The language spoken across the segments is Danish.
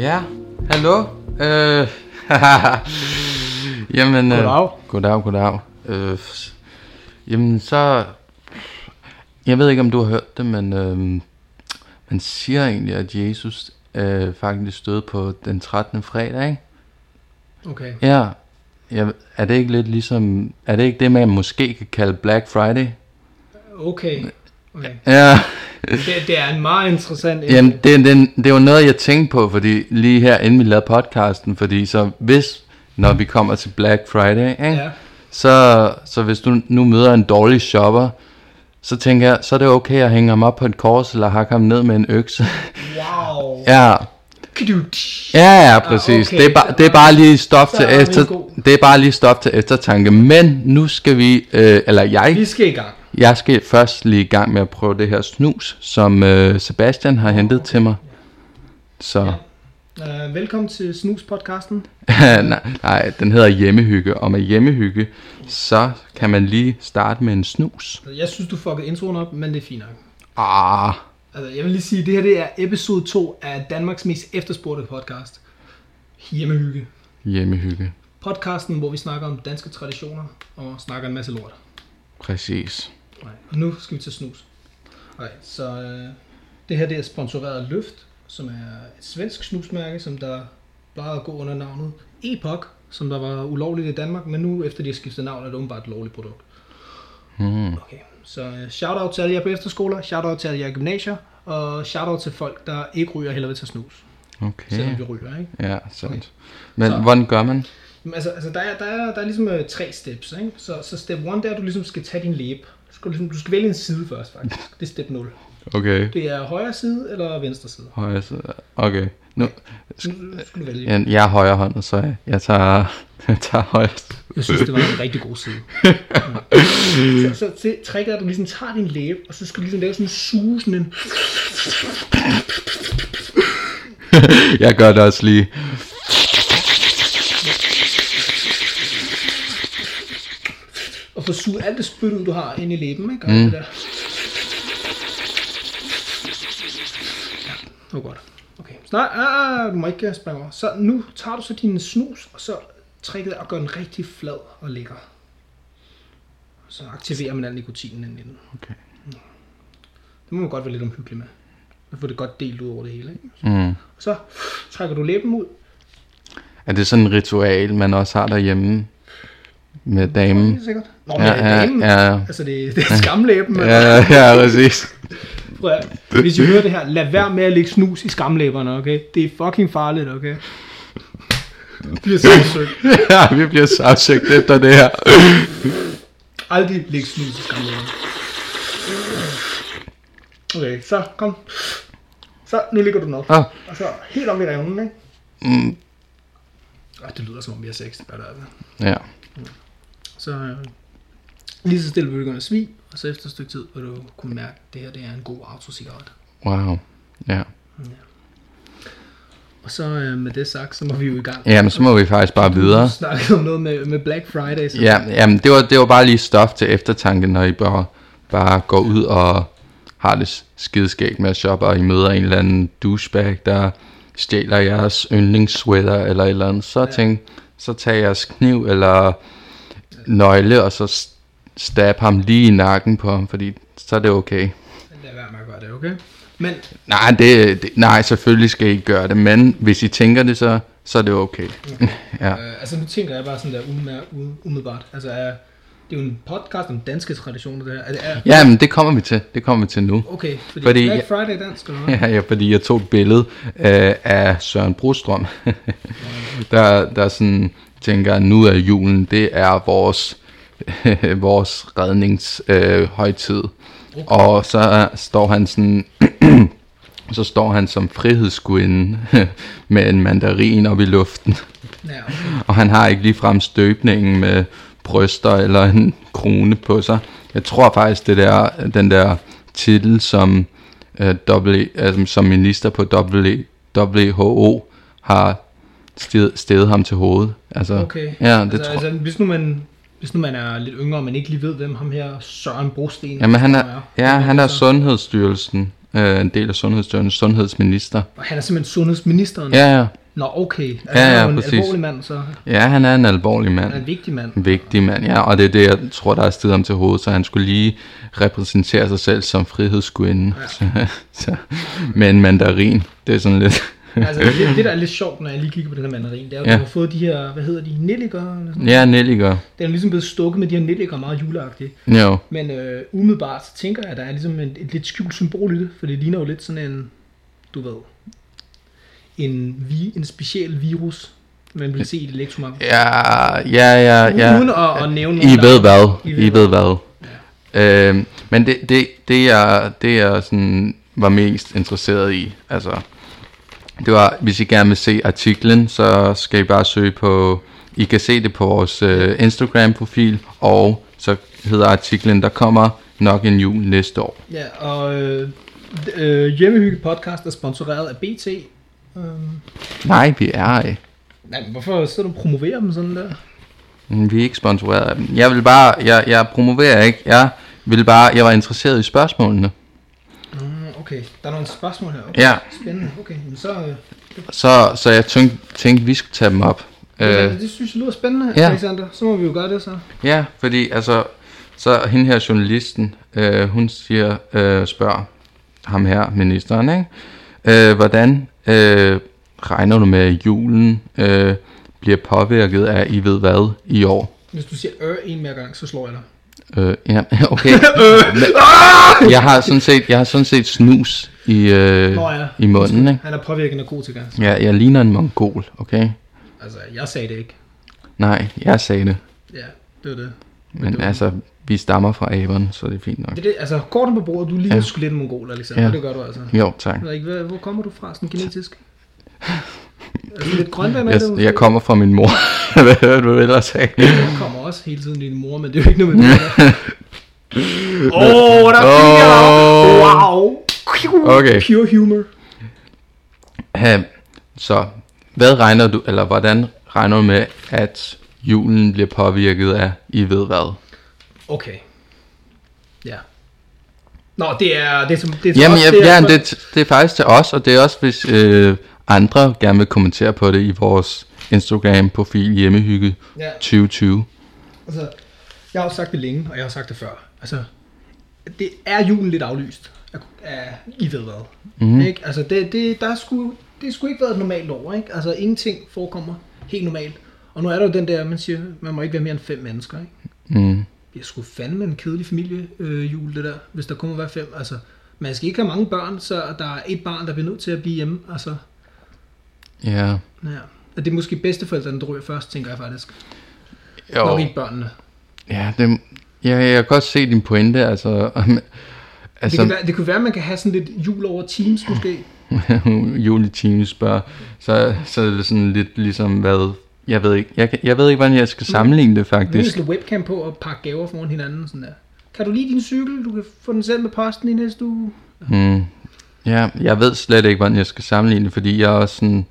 Ja, hallo. Øh, jamen, øh, Goddag. Goddag, goddag. Øh, jamen, så... Jeg ved ikke, om du har hørt det, men øh, man siger egentlig, at Jesus øh, faktisk stod på den 13. fredag, ikke? Okay. Ja. Jeg, er det ikke lidt ligesom... Er det ikke det, man måske kan kalde Black Friday? Okay. Okay. Ja. Det, det er en meget interessant... Jamen, det, det, det var noget, jeg tænkte på, fordi lige her, inden vi lavede podcasten, fordi så hvis, når vi kommer til Black Friday, ikke? Ja. Så, så hvis du nu møder en dårlig shopper, så tænker jeg, så er det okay at hænge ham op på et kors, eller hakke ham ned med en økse. Wow. ja, ja, ja, præcis. okay. Det, er bare, det er bare lige stof til er efter, det er bare lige stof til eftertanke. Men nu skal vi, øh, eller jeg, Vi skal i gang. Jeg skal først lige i gang med at prøve det her snus, som øh, Sebastian har hentet til mig. Så, Uh, velkommen til Snus-podcasten. nej, nej, den hedder hjemmehygge, og med hjemmehygge, så kan man lige starte med en snus. Jeg synes, du fuckede introen op, men det er fint nok. Ah, Altså, jeg vil lige sige, det her det er episode 2 af Danmarks mest efterspurgte podcast. Hjemmehygge. hjemmehygge. Podcasten, hvor vi snakker om danske traditioner og snakker en masse lort. Præcis. Nej. Og nu skal vi til snus. Okay, så øh, det her det er sponsoreret af Løft, som er et svensk snusmærke, som der plejede at gå under navnet Epoch, som der var ulovligt i Danmark, men nu efter de har skiftet navn, er det åbenbart et lovligt produkt. Hmm. Okay, så uh, shout-out til alle jer på efterskoler, shout-out til alle jer gymnasier, og shout-out til folk, der ikke ryger heller vil tage snus, Okay. selvom vi ryger, ikke? Ja, sandt. Men Så- hvordan gør man? Jamen, altså, altså der, er, der, er, der er ligesom uh, tre steps, ikke? Så, så step 1, det er, at du ligesom skal tage din læbe. Du skal, ligesom, du skal vælge en side først, faktisk. Det er step 0. Okay. Det er højre side eller venstre side. Højre side. Okay. Nu, Nu skal du vælge. jeg, jeg er højre hånd, så jeg, jeg tager, jeg tager højre. Jeg synes, det var en rigtig god side. Ja. Så, så det, tricket er, at du ligesom tager din læbe, og så skal du ligesom lave sådan en sådan en... Jeg gør det også lige. Og få suget alt det spyt ud, du har ind i læben, ikke? Og Mm. det der. Ja, det var godt. Okay, så nej, ah, du må ikke springe over. Så nu tager du så din snus, og så tricket at gøre den rigtig flad og lækker. Så aktiverer man al nikotinen ind i den. Okay. Det må man godt være lidt omhyggelig med. At få det godt delt ud over det hele, ikke? Mm. Så trækker du læben ud. Er det sådan et ritual, man også har derhjemme med damen? Helt sikkert. Nå, Ja, ja, ja, damen. ja. Altså, det, det er skamlæben. men- Ja, ja, præcis. Hvis I hører det her, lad være med at lægge snus i skamlæberne, okay? Det er fucking farligt, okay? Det bliver sagsøgt. ja, vi bliver sagsøgt efter det her. Aldrig lægge snus i skamlæberne. Okay, så kom. Så, nu ligger du den op. Ah. Og så helt op i revnen, ikke? Mm. Ah, det lyder som om vi har sex. Der, altså. Ja. Så øh, lige så stille vil du begynde at svige, og så efter et stykke tid vil du kunne mærke, at det her det er en god autocigaret. Wow. Ja. Og så øh, med det sagt, så må vi jo i gang. Jamen, så må vi faktisk bare videre. Du snakkede om noget med, med Black Friday. Så Ja, jamen, det var, det var bare lige stof til eftertanke, når I bare, bare går ud og har det skideskægt med at shoppe, og I møder en eller anden douchebag, der stjæler jeres yndlingssweater eller et eller andet. Så Ja. tænk, så tag jeres kniv eller nøgle, og så stab ham lige i nakken på ham, fordi så er det okay. Lad være med at gøre det, okay? Men Nej, det, det, nej, selvfølgelig skal I ikke gøre det, men hvis I tænker det, så, så er det okay. ja. øh, altså nu tænker jeg bare sådan der umiddelbart. Altså er, det er jo en podcast om danske traditioner, det her. Er det, er, ja, men det kommer vi til. Det kommer vi til nu. Okay, fordi, Fordi- Black Friday er dansk, eller hvad? Ja, ja, fordi jeg tog et billede øh, af Søren Brostrøm, der, der sådan tænker, nu er julen, det er vores, vores redningshøjtid. Øh. Og så står han sådan, så står han som frihedsgudinde med en mandarin op i luften. Ja. Og han har ikke ligefrem støbningen med bryster eller en krone på sig. Jeg tror faktisk, det der, den der titel som, øh, w, altså, som minister på w, WHO har steget, steget ham til hovedet. Altså, okay. Ja, det altså, tror altså, hvis nu man hvis nu man er lidt yngre, og man ikke lige ved, hvem ham her Søren Brosten Jamen, han er, ja, han er Sundhedsstyrelsen øh, en del af sundhedsstyrelsen, sundhedsminister. Og han er simpelthen sundhedsministeren. Ja, ja. Nå, okay. Altså, Ja, han er ja, en præcis. alvorlig mand, så Ja, han er en alvorlig mand. han er en vigtig mand. En vigtig mand, ja. Og det er det, jeg tror, der er stedet ham til hovedet, så han skulle lige repræsentere sig selv som frihedsgudinde. Ja. Så, så, med en mandarin. Det er sådan lidt... Altså, det, det, der er lidt sjovt, når jeg lige kigger på den her mandarin, det er, at Ja. du har fået de her, hvad hedder de, nelliker? Eller sådan. ja, Nelliker. Den er ligesom blevet stukket med de her nelliker, meget juleagtige. Jo. Men øh, umiddelbart, så tænker jeg, at der er ligesom en, et lidt skjult symbol i det, for det ligner jo lidt sådan en, du ved, en, vi, en speciel virus, man vil se i et elektromagnet. Ja, ja, ja, ja. Uden at, at nævne I ved hvad. I I ved hvad. Øhm, men det, det, det, jeg, det jeg sådan var mest interesseret i, altså, det var, hvis I gerne vil se artiklen, så skal I bare søge på, I kan se det på vores øh, Instagram-profil, og så hedder artiklen, der kommer nok en jul næste år. Ja, og øh, øh, Hjemmehygge podcast er sponsoreret af BT. Øh, Nej, vi er ej. nej, men hvorfor så du promoverer dem sådan der? Mm, Vi er ikke sponsoreret af dem. Jeg vil bare, jeg, jeg promoverer ikke, jeg vil bare, jeg var interesseret i spørgsmålene. Okay, der er nogle spørgsmål her. Okay. Ja, Spændende, okay. Men så, øh, så, så jeg tænkte, tænkte, vi skulle tage dem op. øh. Øh, det synes jeg lyder spændende, ja. Alexander. Så må vi jo gøre det så. ja, fordi altså, så hende her journalisten, øh, hun siger, øh, spørger ham her, ministeren, ikke? Øh, hvordan øh, regner du med, at julen øh, bliver påvirket af, I ved hvad, i år? Hvis du siger øh en mere gang, så slår jeg dig. Øh, ja, okay. jeg har sådan set, jeg har sådan set snus i, øh, Nå ja. i munden, ikke? Han er påvirket af narkotika. Ja, jeg ligner en mongol, okay? Altså, jeg sagde det ikke. Nej, jeg sagde det. Ja, det var det. Men det var- altså, vi stammer fra aberne, så det er fint nok. Det er det, altså, korten på bordet, du ligner Ja. sgu lidt en mongol, Alexander. Ja. Det gør du altså. Jo, tak. Ikke, hvad, hvor kommer du fra, sådan genetisk? altså, lidt grønland er Jeg, det jeg kommer fra min mor. Hvad hørte du ellers sagde? Jeg kommer også hele tiden din mor, men det er jo ikke noget med det. Åh, oh, der jeg Åh. Wow. Okay. Pure humor. Øhm, Så, hvad regner du, eller hvordan regner du med, at julen bliver påvirket af, I ved hvad? Okay. Ja. Nå, det er... Det er, som, det er Jamen, os, ja, det er, ja, det, det er faktisk til os, og det er også, hvis øh, andre gerne vil kommentere på det i vores Instagram-profil hjemmehygge Ja, 2020. altså, jeg har jo sagt det længe, og jeg har sagt det før. Altså, det er julen lidt aflyst. Af, af I ved hvad. Mm. Ikke? Altså, det, det, der er sgu, det skulle ikke været et normalt år, ikke? Altså, ingenting forekommer helt normalt. Og nu er der jo den der, man siger, man må ikke være mere end fem mennesker, ikke? Mm. Det er sgu fandme en kedelig familie øh, det der, hvis der kun må være fem. Altså, man skal ikke have mange børn, så der er et barn, der bliver nødt til at blive hjemme. Altså, Ja. ja. Og det er måske bedsteforældrene, der ryger først, tænker jeg faktisk. Jo. Nok ikke børnene. Ja, det, ja, jeg kan godt se din pointe, altså, Altså, det, kan være, det kunne være, at man kan have sådan lidt jul over Teams måske. juleteam spørger, så, så er det sådan lidt ligesom, hvad, jeg ved ikke, jeg, jeg ved ikke, hvordan jeg skal sammenligne det Du kan faktisk. webcam på og pakke gaver foran hinanden. Sådan der. Kan du lide din cykel? Du kan få den selv med posten i næste uge. Mm. Ja, jeg ved slet ikke, hvordan jeg skal sammenligne det, fordi jeg er også sådan,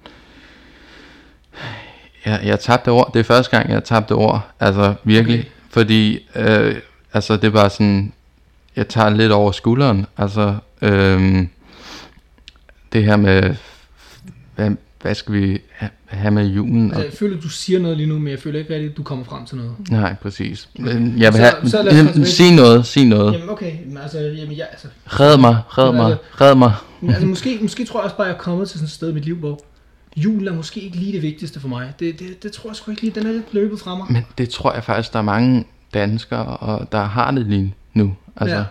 jeg, jeg tabte ord, det er første gang, jeg tabte ord, altså virkelig, Okay. fordi, øh, altså det var sådan, jeg tager lidt over skulderen, altså, øhm, det her med, hvad, hvad skal vi ha- have med julen? Altså, jeg føler, at du siger noget lige nu, men jeg føler ikke rigtigt, at du kommer frem til noget. Nej, præcis. Men Jeg vil Så- have, så lad os sig noget, sig noget. Jamen okay, men altså, jamen, ja, altså, Red mig, red Jamen, mig, altså- red mig. men, altså måske, måske tror jeg også bare, at jeg er kommet til sådan et sted i mit liv, hvor julen er måske ikke lige det vigtigste for mig. Det, det, det tror jeg sgu ikke lige, den er lidt løbet fra mig. Men det tror jeg faktisk, der er mange danskere, og der har det lige nu. Altså, Ja.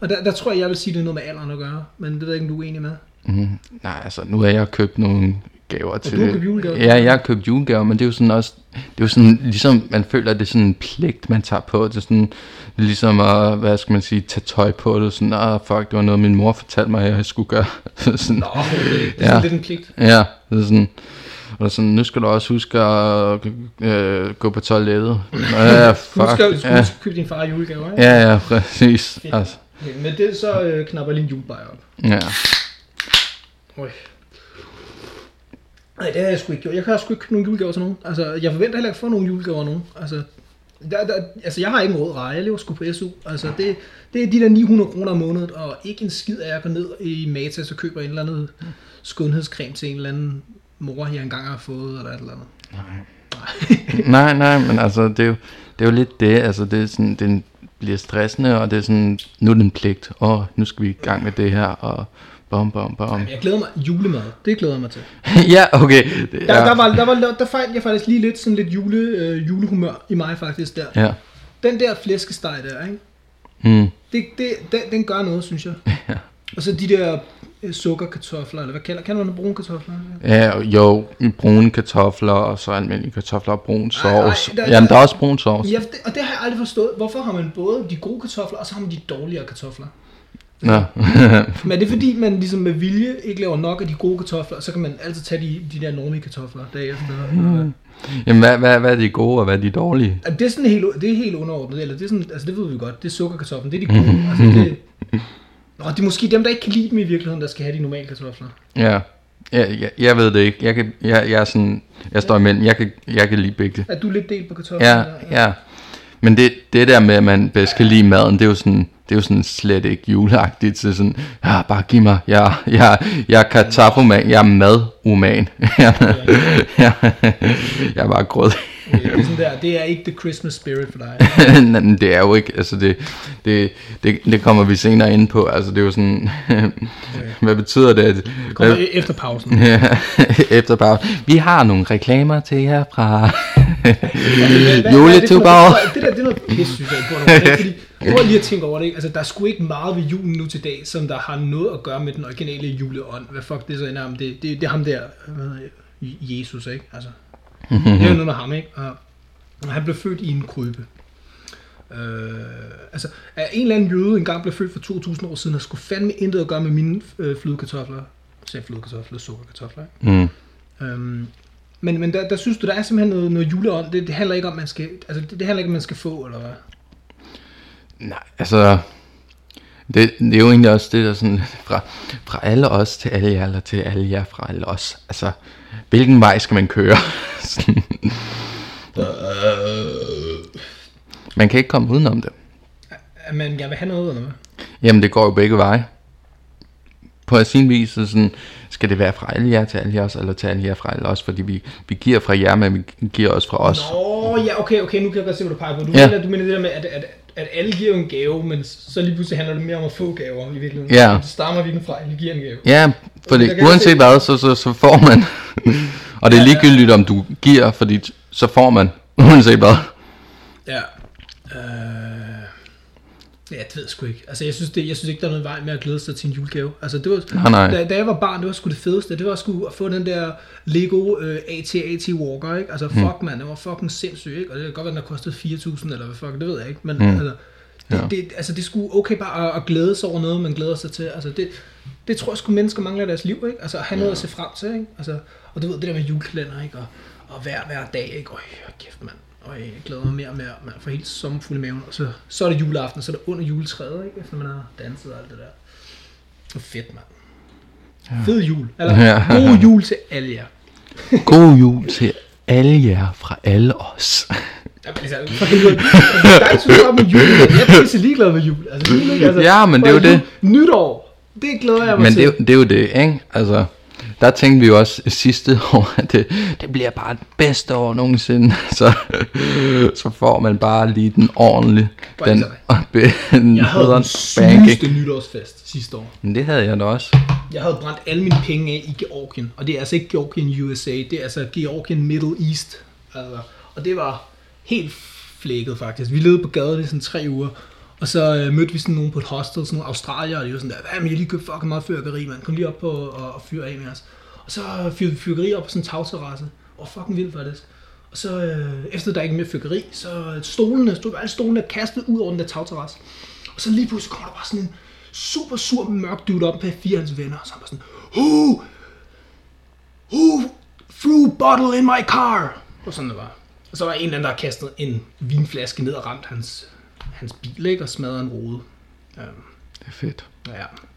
Og der, der tror jeg, jeg vil sige, det er noget med alderen at gøre, men det ved jeg ikke, om du er enig med. mm, nej, altså, nu har jeg købt nogle gaver til... du har købt julegaver? Ja, jeg har købt julegaver, men det er jo sådan også... Det er jo sådan, ligesom man føler, at det er sådan en pligt, man tager på. Det er sådan, ligesom at, hvad skal man sige, tage tøj på det. Sådan, ah, fuck, det var noget, min mor fortalte mig, at jeg skulle gøre. sådan, Nå, okay. det er Ja. sådan lidt en pligt. Ja, det er sådan... Og sådan, nu skal du også huske at øh, gå på toilettet. Ja, fuck. du skal ja. købe din far julegaver, ikke? ja, ja, præcis. Fedt. Altså, Okay, med det så øh, knapper jeg lige en julebajer op. ja. Oj. Nej, det har jeg sgu ikke gjort. Jeg har sgu ikke nogen julegaver til nogen. Altså, jeg forventer heller ikke at få nogen julegaver af nogen. Altså, Der, der, altså, jeg har ikke råd rej. Jeg lever sgu på SU. Altså, det, det er de der 900 kroner om måneden, og ikke en skid af at jeg går ned i Matas og køber en eller anden skønhedscreme til en eller anden mor, jeg engang har fået, eller et eller andet. Nej, nej, men altså, det er jo, det er jo lidt det, altså, det er sådan, det bliver stressende, og det er sådan, nu er det en pligt, og nu skal vi i gang med det her, og bom, bom, bom. Jeg glæder mig. Julemad, det glæder jeg mig til. ja, okay. Det, Der, ja. der, var, der, var, der fandt jeg faktisk lige lidt sådan lidt jule, øh, julehumør i mig faktisk der. Ja. Den der flæskesteg der, ikke? Mm. Det, det, den, den gør noget, synes jeg. Ja. Og så de der øh, sukkerkartofler, eller hvad kalder, kalder man det, brune kartofler? Ja, jo, brune kartofler, og så almindelige kartofler og brun Ej, ej, sovs. der- Jamen, der er også brun sovs. Ja, det, og det har jeg aldrig forstået. Hvorfor har man både de gode kartofler, og så har man de dårligere kartofler? Nå. Men er det fordi, man ligesom med vilje ikke laver nok af de gode kartofler, og så kan man altid tage de, de der normige kartofler bagefter? Mm. Jamen, hvad, hvad, hvad er de gode, og hvad er de dårlige? Det er sådan helt, det er helt underordnet, eller det er sådan, altså det ved vi godt, det er sukkerkartoflen, det er de gode. altså det, Nå, det er måske dem, der ikke kan lide dem i virkeligheden, der skal have de normale kartofler. Ja. Ja, jeg, jeg ved det ikke. Jeg, kan, jeg, jeg er sådan, jeg står imellem. Jeg kan, jeg kan lide begge. Er du lidt delt på kartoflen? Ja, der? ja. Men det, det der med, at man bedst kan lide maden, det er jo sådan, det er jo sådan slet ikke juleagtigt. Så sådan, ja, bare giv mig, jeg, jeg, jeg er kartoffelman, jeg er maduman. jeg, jeg, jeg er bare grød. Det er sådan der, det er ikke the Christmas spirit for dig. Det er jo ikke, altså det, det, det, det kommer vi senere ind på, altså det er jo sådan, hvad betyder det? At, Det kommer e- efter pausen. Ja, efter pause. Vi har nogle reklamer til jer fra Juletuber. Det der, det er noget pis, synes jeg. ikke? Fordi, prøv lige at tænke over det. Ikke? Altså, der er sgu ikke meget ved julen nu til dag, som der har noget at gøre med den originale juleånd. Hvad fuck det så ender om? Det, det, det er ham der, hvad hedder? Jesus, ikke? Altså, det er jo noget med ham, ikke? Og, og han blev født i en krybe. Øh, altså, at en eller anden jøde engang blev født for 2000 år siden, har skulle fandme intet at gøre med mine øh, flødekartofler. Jeg flødekartofler, sukkerkartofler, ikke? Mm. Øhm, men, men der, der synes du, der er simpelthen noget, noget juleånd. Det, det handler ikke om, man skal, altså det, det handler ikke om, man skal få, eller hvad? Nej, altså, det, det er jo egentlig også det, der sådan, fra, fra alle os til alle jer, eller til alle jer fra alle os. Altså, hvilken vej skal man køre? Man kan ikke komme udenom det. Man gerne vil have noget, eller hvad? Jamen, det går jo begge veje. På sin vis, så sådan, skal det være fra alle jer til alle os, eller til alle jer fra alle os, fordi vi, vi giver fra jer, men vi giver også fra os. Nå, ja, okay, okay, nu kan jeg godt se, hvad du peger på. Du, Ja. mener, du mener det der med, at, at, at alle giver en gave, men så lige pludselig handler det mere om at få gaver i virkeligheden. Ja. Det stammer vi den fra, alle giver en gave. Ja, fordi Jeg kan uanset se- hvad, så, så, så får man. Og det er ligegyldigt, om du giver, fordi så får man, uanset hvad. Ja. Øh... Ja, det ved sgu ikke. Altså, jeg synes, det, jeg synes ikke, der er noget vej med at glæde sig til en julegave. Altså, det var, Nej, nej. Da, da, jeg var barn, det var sgu det fedeste. Det var sgu at få den der Lego øh, AT-AT Walker, ikke? Altså, Hmm. fuck, mand, det var fucking sindssygt, ikke? Og det kan godt være, den har kostet 4.000, eller hvad fuck, det ved jeg ikke. Men Mm. altså, det, Ja. det, altså, det skulle okay bare at, at glæde sig over noget, man glæder sig til. Altså, det, det tror jeg sgu, mennesker mangler i deres liv, ikke? Altså, at have noget at se frem til, ikke? Altså, og du ved, det der med julekalender, ikke? Og, og hver, hver dag, ikke? Øj, kæft, mand. Og jeg glæder mig mere og mere, man får helt sommerfuld i maven. Og så, så er det juleaften, og så er det under juletræet, ikke? Efter man har danset og alt det der. Det er fedt, mand. Ja. Fed jul. Eller Ja. god jul til alle jer. God jul til alle jer fra alle os. Jamen, altså, for helvede. Synes med jul. Jeg er pisse ligeglad med jul. Altså, jul, ikke? altså, Ja, men det er jo og jul- det. Nytår. Det glæder jeg mig Men til. det, er jo- det er jo det, ikke? Altså, der tænkte vi jo også sidste år, at det, det bliver bare det bedste år nogensinde. Så, så får man bare lige den ordentlige, Bare den, den jeg havde den sygeste nytårsfest sidste år. Men det havde jeg da også. Jeg havde brændt alle mine penge af i Georgien. Og det er altså ikke Georgien USA, det er altså Georgien Middle East. Altså, og det var helt flækket faktisk. Vi levede på gaden i sådan tre uger. Og så øh, mødte vi sådan nogen på et hostel, sådan nogle australier, og de var sådan der, hvad, men jeg lige købt fucking meget fyrkeri, mand. Kom lige op på og, og fyre af med os. Og så fyrede vi fyrkeri op på sådan en tagterrasse. Og fucking vildt faktisk. Og så øh, efter der ikke mere fyrkeri, så stolene, stod alle stolene kastet ud over den der tagterrasse. Og så lige pludselig kommer der bare sådan en super sur mørk dude op med fire af hans venner, og så er han bare sådan, Who, who threw bottle in my car? Og sådan det var. Og så var en eller anden, der kastet en vinflaske ned og ramt hans, hans bil, ikke? Og smadret en rode. Um, Det er fedt. ja,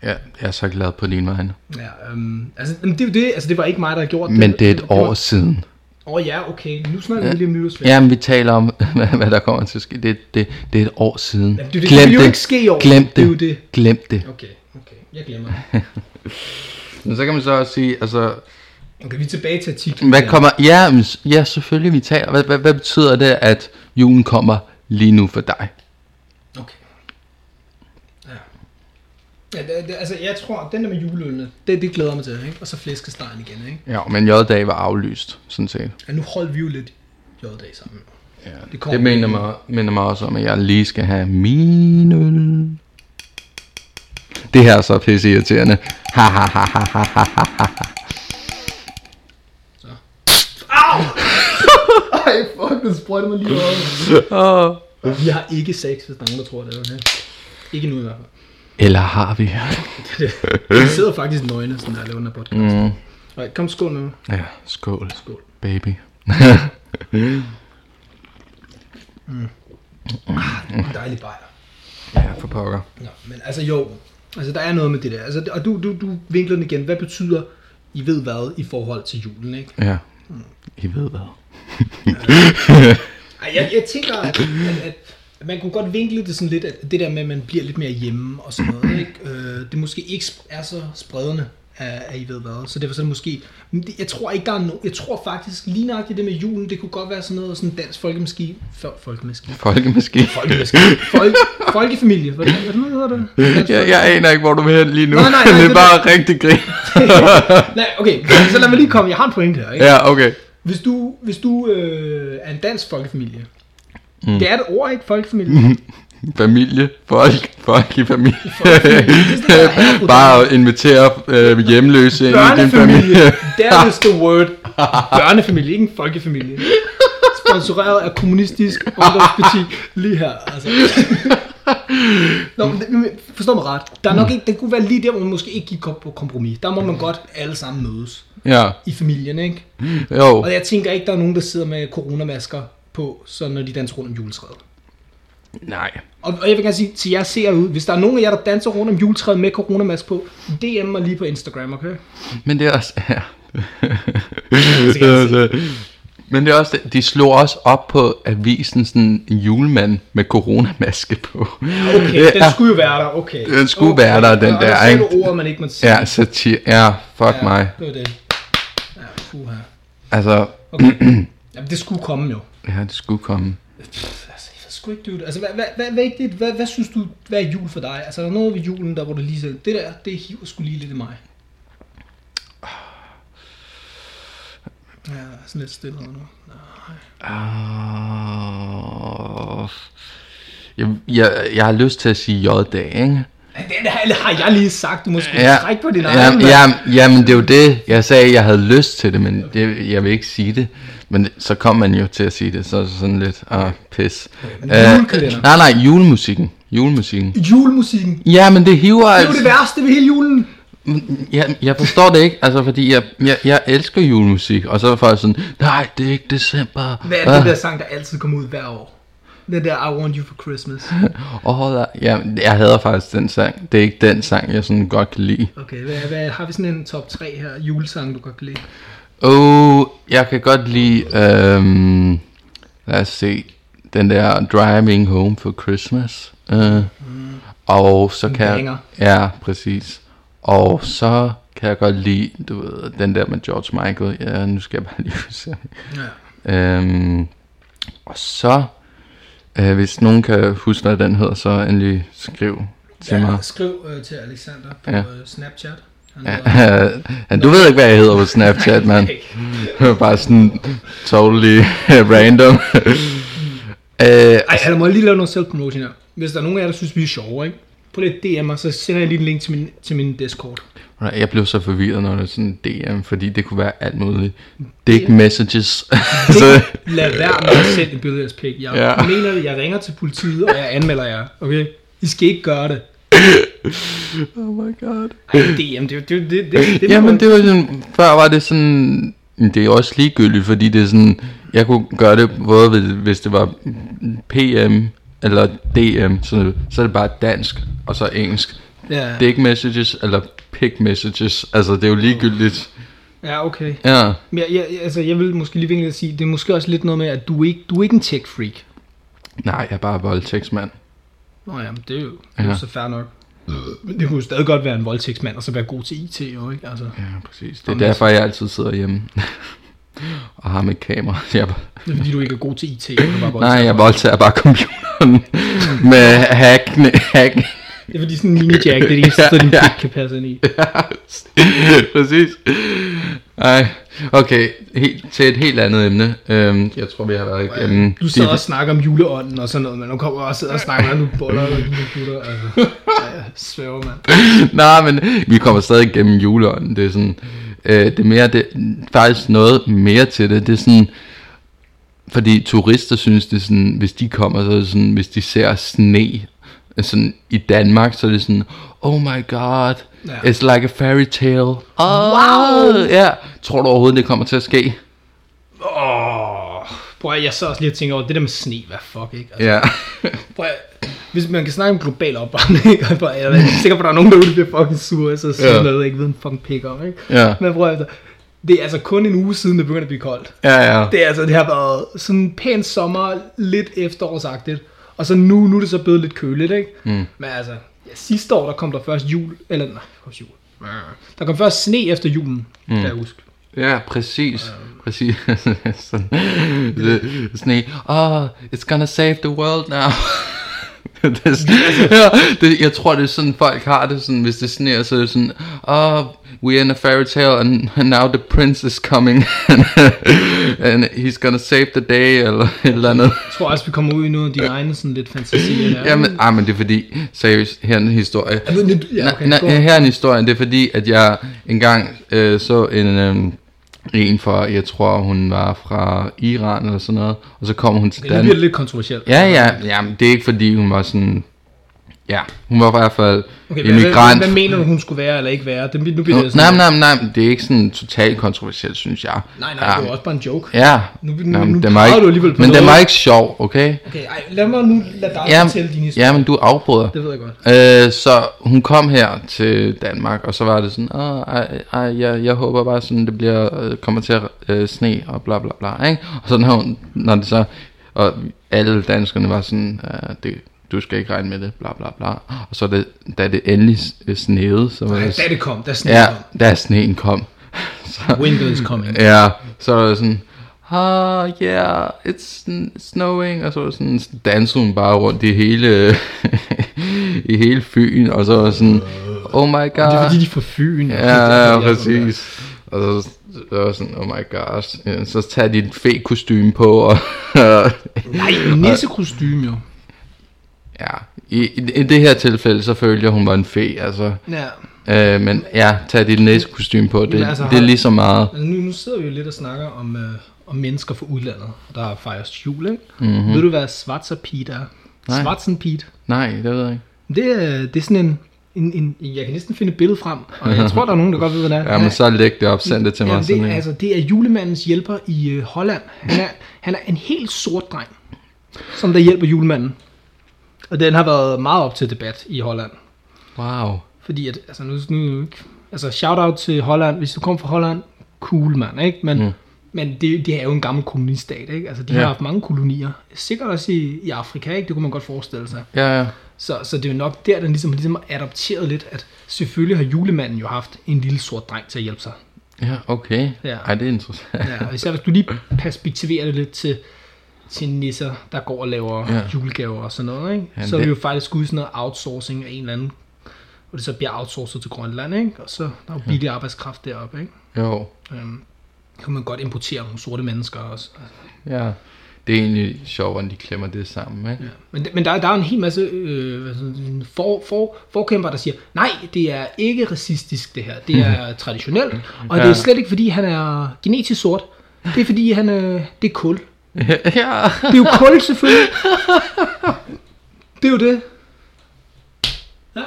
Ja, jeg er så glad på din vegne. ja um, altså, det, er det, altså, det var ikke mig, der havde gjort det. Men det er et år var, siden. Åh oh, ja, okay. Nu snakker vi lige om nytårsfest. Ja, men vi taler om, hvad, der kommer til at ske. Det, det, det er et år siden. Jamen, det, det, Glem det det. ikke ske i år. Glem Det jo det. det. Glem det. Okay, okay. Jeg glemmer det. Men så kan man så også sige, altså, Okay, vi er tilbage til artiklen. hvad kommer... Ja, ja selvfølgelig, vi taler. Hvad, hvad, hvad betyder det, at julen kommer lige nu for dig? Okay. Ja. Ja, det, det, altså, jeg tror, den der med juleølene, det, det glæder mig til, ikke? Og så flæskestegen igen, ikke? Ja, men J-dag var aflyst, sådan set. Ja, nu holdt vi jo lidt J-dag sammen. Ja, Det det, det minder, mig, minder mig også om, at jeg lige skal have min øl. Det her er så pisse irriterende. Ha ha ha ha ha ha ha ha. Ej, fuck, den sprøjter mig lige over. Vi har ikke sex, hvis der er nogen, der tror det. Okay? Ikke nu i hvert fald. Eller har vi? Vi sidder faktisk nøgne, sådan her podcast. Mm. Nej, kom skål nu. Ja, skål, Skål. baby. En dejlig bajer. Ja, for pokker. Nå, men altså jo, altså der er noget med det der. Altså, og du, du, du vinkler den igen. Hvad betyder, I ved hvad, i forhold til julen, ikke? Ja, I ved hvad. Ej, jeg, jeg tænker, at, at, at man kunne godt vinkle det sådan lidt, at det der med, at man bliver lidt mere hjemme og sådan noget, ikke? Øh, det måske ikke er så spredende af, af I ved hvad. Så derfor så er det måske... Men det, jeg tror ikke, der er no, Jeg tror faktisk, lige nøjagtigt det med julen, det kunne godt være sådan noget, sådan dansk folkemaskine. Fol- folkemaskine. Folkemaskine. Folkemaskine. Folk, folkefamilie. Hvad, hvad hedder det? Dansk Jeg, jeg aner ikke, hvor du vil hen lige nu. Nej, nej, nej, det er det bare rigtig grin. Nej, okay, så lad mig lige komme. Jeg har en point her, ikke? ja, okay. Hvis du, hvis du øh, er en dansk folkefamilie, mm. det er et ord, ikke? Folkefamilie. Familie, folk, folk i familie. Bare at invitere øh, hjemløse ind i din familie. That is the word. Børnefamilie, ikke en folkefamilie. Sponsoreret af kommunistisk ungdomsparti lige her. Altså. Nå, men, men forstå mig ret. Der er nok ikke, det kunne være lige der, hvor man måske ikke gik på kompromis. Der må man godt alle sammen mødes Ja, i familien, ikke? jo. Og jeg tænker ikke, der er nogen, der sidder med coronamasker på, så når de danser rundt om juletræet. Nej. Og, og jeg vil gerne sige til jer ser ud, hvis der er nogen af jer, der danser rundt om juletræet med coronamask på, DM mig lige på Instagram, okay? Men det er også... Ja. Men det er også de slog også op på avisen sådan en julemand med coronamaske på. Okay, den skulle jo være der, okay. Den skulle okay. være der, den og, der, Og der du ordet, man ikke måtte sige. Ja, satir. Ja, fuck ja, mig. det var det. Ja, puha. Altså, Okay. Jamen, det skulle komme jo. Ja, det skulle komme. Pff, Altså, jeg sgu ikke, dude. Altså, hvad, hvad, hvad, hvad, hvad, hvad, hvad synes du, hvad er jul for dig? Altså, er der noget ved julen, der hvor du lige siger, det der, det hiver sgu lige lidt i mig. Ja, sådan lidt stille nu. Uh, jeg, jeg, jeg har lyst til at sige J-dag, ikke? Den har jeg lige sagt, du må sgu Ja, trække på din ja, egen. mand. ja, jamen det er jo det. Jeg sagde, jeg havde lyst til det, men det, jeg vil ikke sige det. Men så kom man jo til at sige det, så det sådan lidt, ah, pis. men Øh, julekalender. nej, nej, julemusikken. Julemusikken. Julemusikken. Ja, men det hiver Det er jo altså. det værste ved hele julen. Jeg, jeg forstår det ikke, altså fordi jeg, jeg, jeg elsker julemusik, og så er folk sådan, nej, det er ikke december. Hvad er det der sang, der altid kommer ud hver år? Den der I Want You For Christmas. Åh, oh, ja, jeg hader faktisk den sang. Det er ikke den sang, jeg sådan godt kan lide. Okay, hvad, hvad, har vi sådan en top 3 her? Julesang, du godt kan lide? Oh, jeg kan godt lide, øhm, lad os se, den der Driving Home for Christmas. Uh, og så En kan jeg, banger. ja, præcis. Og så kan jeg godt lide, du ved, den der med George Michael. Ja, nu skal jeg bare lige se. Ja. Øhm, og så, øh, hvis nogen kan huske, hvad den hedder, så endelig skriv til mig. ja skriv øh, til Alexander på Ja. ja. øh, Snapchat. Han du ved ikke, hvad jeg hedder på Snapchat, mand. Bare sådan totally random. øh, Ej, altså, må jeg lige lave noget self-promotion her? Hvis der er nogen af jer, der synes, vi er sjove, ikke? På lidt DM'er, så sender jeg lige en link til min, til min Discord. jeg blev så forvirret, når det er sådan DM, fordi det kunne være alt muligt. Dick messages. så, lad være med at sende et billede af jeres pik. Jeg Ja. ja. mener det, jeg ringer til politiet, og jeg anmelder jer, okay? I skal ikke gøre det. oh my god. Ej, DM, det, det, det, det, det, Jamen det var sådan, før var det sådan, det er også ligegyldigt, fordi det er sådan, jeg kunne gøre det både ved, hvis det var PM eller DM, så, så er det bare dansk, og så engelsk. Ja. Dick messages eller pick messages, altså det er jo ligegyldigt. Ja, okay. Ja, Men jeg, jeg, altså, jeg vil måske lige vinke at sige, det er måske også lidt noget med, at du er ikke, du er ikke en tech-freak. nej, jeg er bare voldtægtsmand. Nå ja, men det er jo, det er Ja. så fair nok. Men det kunne jo stadig godt være en voldtægtsmand, og så være god til IT jo, ikke? Altså, Ja, præcis. Det er derfor, jeg altid sidder hjemme. og har mit kamera. Jeg, det er fordi, du ikke er god til IT. du bare nej, voldtager jeg folk. voldtager bare computeren med hack, hack. Det er fordi sådan en mini-jack, det er det eneste, din Ja. pik kan passe ind i. Præcis. Ej, okay, helt, til et helt andet emne. Øhm, jeg tror, vi har været igennem... Du sidder og snakker om juleånden og sådan noget, men nu kommer også sidder og snakker om, du boller og din computer. Altså, ja, jeg sværger, mand. Nej, men vi kommer stadig igennem juleånden. Det er sådan... Øh, det er mere... Det, faktisk noget mere til det. Det er sådan... Fordi turister synes, det er sådan... Hvis de kommer, så er det sådan... Hvis de ser sne sådan i Danmark, så er det sådan... Oh my god... Ja. It's like a fairy tale. Oh, Wow! Ja. Tror du overhovedet, det kommer til at ske? Åh, prøv at, jeg så også lige og tænker over, det der med sne, hvad fuck, ikke? Altså, Ja. prøv at, hvis man kan snakke om global opvarmning, jeg er sikker på, at der er nogen derude, der bliver fucking sure, så siger Ja. noget, ikke ved en fucking pik om, ikke? Ja. Men prøv at, det er altså kun en uge siden, det begynder at blive koldt. Ja, ja. Det, er altså, det har været sådan en pæn sommer, lidt efterårsagtigt. Og så nu, nu er det så blevet lidt køligt, ikke? Mm. Men altså, ja, sidste år, der kom der først jul, eller nej, først jul. Der kom først sne efter julen, mm. kan jeg huske. Ja, præcis. Præcis. sådan, det, en, oh, it's gonna save the world now. det, ja, det, jeg tror, det er sådan, folk har det sådan, hvis det sneer, så er det sådan, oh, we're in a fairy tale, and, and now the prince is coming, and he's gonna save the day, eller et eller andet. Jeg tror også, vi kommer ud i noget af dine egne sådan lidt fantasier der. Jamen, ah, men det er fordi, seriøst, her er en historie. Ja, men ja, okay, gå. nej, her er en historie. Det er fordi, at jeg engang øh, så en, øh, en fra, jeg tror hun var fra Iran eller sådan noget, og så kom hun til bliver Danmark. det lidt kontroversielt. Ja, ja, ja, men det er ikke fordi hun var sådan, ja, hun var i hvert fald Okay, hvad, hvad, immigrant. hvad, mener du, hun skulle være eller ikke være? Det, nu bliver det nej, sådan, nej, nej, men det er ikke sådan totalt kontroversielt, synes jeg. nej, nej, ja, det var også bare en joke. Ja, Nu- nu- Nå, men nu den var ikke, du alligevel på men den noget. var ikke sjov, okay? Okay, ej, lad mig nu lade dig Ja, fortælle din historie. ja, men du afbryder. Det ved jeg godt. Øh, så hun kom her til Danmark, og så var det sådan, Åh, ej, ej, jeg, jeg håber bare sådan, det bliver, øh, kommer til at øh, sne, og bla bla bla, ikke? Og så når, hun, når det så, og alle danskerne var sådan, øh, det, du skal ikke regne med det, bla bla bla. Og så det, da det endelig s- snede, så var Ej, det, da det kom, da sneen ja, kom. da sneen kom. Så, Winter is coming. ja, så var det sådan, ah, yeah, it's sn- snowing, og så sådan, dansede hun bare rundt i hele, i hele Fyn, og så var sådan, oh my god. Det er fordi, de er fra Fyn. Ja, ja, præcis. Og så, så var sådan, oh my gosh. Så tager de et fe-kostyme på, og Nej, nissekostyme jo. Ja, i, i, i det her tilfælde, så følte jeg, hun var en fe, altså. Ja. Øh, men ja, tag dit næsekostyme på, det, Jamen, altså, det er lige så meget. Altså, nu, nu sidder vi jo lidt og snakker om, øh, om mennesker fra udlandet, der fejres jul, ikke? Mm-hmm. Ved du, hvad Schwarzerpiet er? Nej. Schwarzenpiet. Nej, det ved jeg ikke. Det er, det er sådan en, en, en, jeg kan næsten finde et billede frem, og jeg tror, der er nogen, der godt ved, hvad det er. Ja, men så læg det op, send det til mig. Jamen, sådan det, altså, det er julemandens hjælper i øh, Holland. Han er, han er en helt sort dreng, som der hjælper julemanden. Og den har været meget op til debat i Holland. Wow. Fordi at, altså nu, nu altså shout out til Holland, hvis du kommer fra Holland, cool mand, ikke? Men, Mm. men det, det er jo en gammel kolonistat, ikke? Altså de Ja. har haft mange kolonier. Sikkert også i, i Afrika, ikke? Det kunne man godt forestille sig. Ja, ja. Så, så det er jo nok der, den ligesom, ligesom har adopteret lidt, at selvfølgelig har julemanden jo haft en lille sort dreng til at hjælpe sig. Ja, okay. Ja. Ej, det er interessant. Ja, og især hvis du lige perspektiverer det lidt til, til nisser, der går og laver Ja. ja. julegaver og sådan noget, ikke? Ja, så er vi det- jo faktisk ude sådan noget outsourcing af en eller anden, hvor det så bliver outsourcet til Grønland, ikke? Og så der er jo billig arbejdskraft deroppe, ikke? Jo, Øhm, kan man godt importere nogle sorte mennesker også. ja. Det er egentlig sjovt, hvordan de klemmer det sammen, ikke? Ja. Men, men der, der er en hel masse øh, for, for, forkæmper, der siger, nej, det er ikke racistisk det her, det er traditionelt, og det Ja. er slet ikke fordi, han er genetisk sort, det er fordi, han er, det er kul. Ja. Det er jo kul selvfølgelig. Det er jo det. Ja.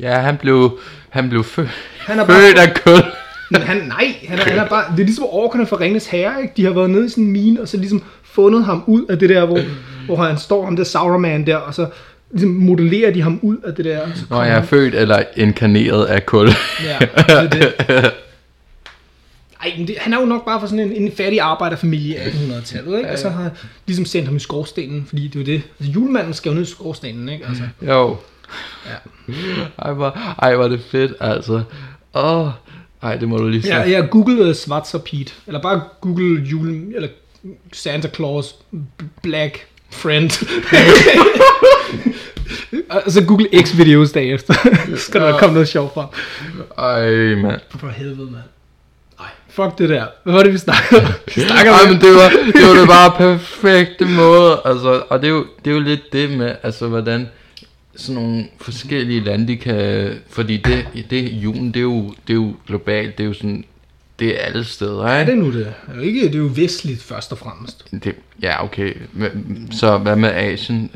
Ja, han blev, han blev født, Han er bare, født af kul. men han, nej, han er, han er bare, det er ligesom orkerne fra Ringens Herre, ikke? De har været nede i sådan en mine, og så ligesom fundet ham ud af det der, hvor, hvor han står, ham der Sauron der, og så ligesom modellerer de ham ud af det der. og Så Nå, jeg er født eller inkarneret af kul. Ja, det er det. Ej, men det, han er jo nok bare fra sådan en, en fattig arbejderfamilie i 1800-tallet, ikke? Og så har ligesom sendt ham i skorstenen, fordi det er jo det. Altså, julemanden skal jo ned i skorstenen, ikke? Altså, Jo. Ja. Ej, hvor, ej, er det fedt, altså. Åh, oh, ej, det må du lige se. ja, ja, google uh, Schwarzer Pete, eller bare google jule, eller Santa Claus Black Friend. og så google X-videos bagefter. så skal der komme noget sjovt frem. Ej, mand. For helvede, mand. Fuck det der. Hvad var det, vi snakkede? Vi Ej, om men det var, det var det bare perfekte måde. Altså, og det er, jo, det er jo lidt det med, altså, hvordan sådan nogle forskellige lande, de kan... Fordi det, det julen, det er, jo, det er jo globalt, det er jo sådan... Det er alle steder, ikke? det er nu det. Det er ikke, det er jo vestligt først og fremmest. Det, ja, okay. Så hvad med Asien?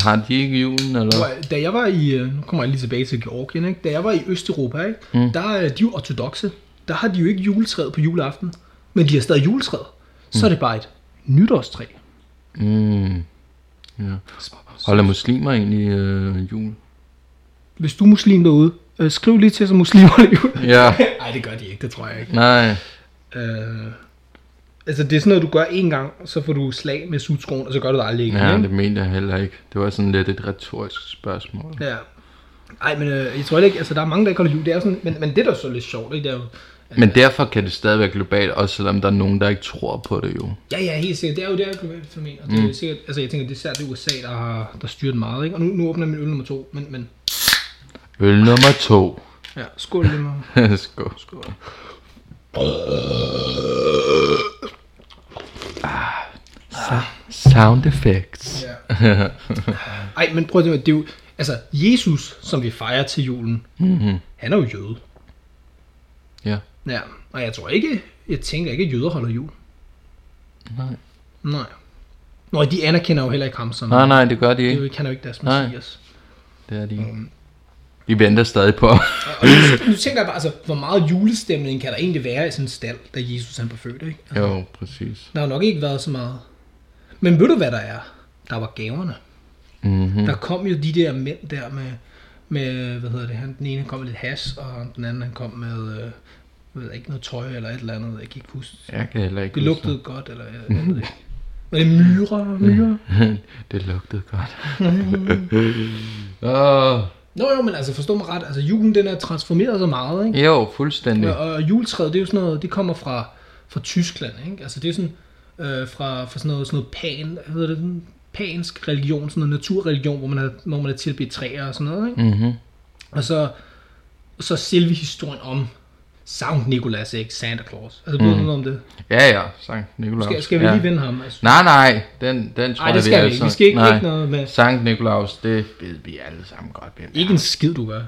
Har de ikke julen, eller? Da jeg var i, øh, nu kommer jeg lige tilbage til Georgien, ikke? da jeg var i Østeuropa, ikke? Mm. der er de jo ortodoxe. Der har de jo ikke juletræet på juleaften, men de har stadig juletræet. Så er det bare et nytårstræ. Mm. Ja. Holder muslimer egentlig øh, jul? Hvis du er muslim derude, øh, skriv lige til, så muslimer holder jul. Ja, Nej, det gør de ikke, det tror jeg ikke. nej. Øh, altså, det er sådan noget, du gør en gang, så får du slag med sutskroen, og så gør du det aldrig igen. Ja, ikke? det mente jeg heller ikke. Det var sådan lidt et retorisk spørgsmål. Ja. Ej, men øh, jeg tror ikke, altså der er mange, der ikke holder jul. Det er sådan, men, men det, der er så lidt sjovt, ikke, det er jo, Men derfor kan det stadig være globalt, også selvom der er nogen, der ikke tror på det jo. Ja, ja, helt sikkert. Det er jo det er et globalt fænomen. Og det er mm. sikkert, altså jeg tænker, det er det USA, der har der styret meget, ikke? Og nu, nu åbner jeg min øl nummer to, men, men Øl nummer to. ja, skål lige med. Skål. Skål. Sound effects. Ja. Ej, men prøv at tænke, det er jo, altså Jesus, som vi fejrer til julen, Mm-hmm. han er jo jøde. Ja. Ja, og jeg tror ikke, jeg tænker ikke, at jøder holder jul. Nej. Nej. Nå, de anerkender jo heller ikke ham som, nej, nej, det gør de det ikke. jo, kan jo ikke deres Nej. messias. Det er de ikke. Um, Vi venter stadig på. og og nu, nu tænker jeg bare, altså, hvor meget julestemning kan der egentlig være i sådan en stald, da Jesus han blev født, ikke? Altså, jo, præcis. Der har nok ikke været så meget. Men ved du, hvad der er? Der var gaverne. Mm-hmm. Der kom jo de der mænd der med, med hvad hedder det, han, den ene kom med lidt has, og den anden han kom med, øh, ved ikke, noget tøj eller et eller andet, jeg kan ikke huske. Jeg kan heller ikke Det huske lugtede godt, eller jeg, jeg ved ikke. Var det myrer? myrer? det lugtede godt. Åh, Nå jo, men altså forstå mig ret, altså julen den er transformeret så meget, ikke? jo, fuldstændig. Og, og juletræet, det er jo sådan noget, det kommer fra, fra Tyskland, ikke? Altså det er sådan, øh, fra, fra sådan noget, sådan noget pan, hvad hedder det, sådan pansk religion, sådan noget naturreligion, hvor man har, hvor man har tilbedt træer og sådan noget, ikke? Mm-hmm. Og så, så selve historien om Sankt Nikolas, ikke? Santa Claus. Altså, ved du Mm. noget om det? Ja, ja, Sankt Nikolaus. Skal, skal vi ja. lige vinde ham? Altså, Nej, nej, den, den tror jeg, det skal vi alle ikke. Vi skal ikke, nej. ikke noget med... Sankt Nikolaus, det ved vi alle sammen godt, hvem Ikke en skid, du gør.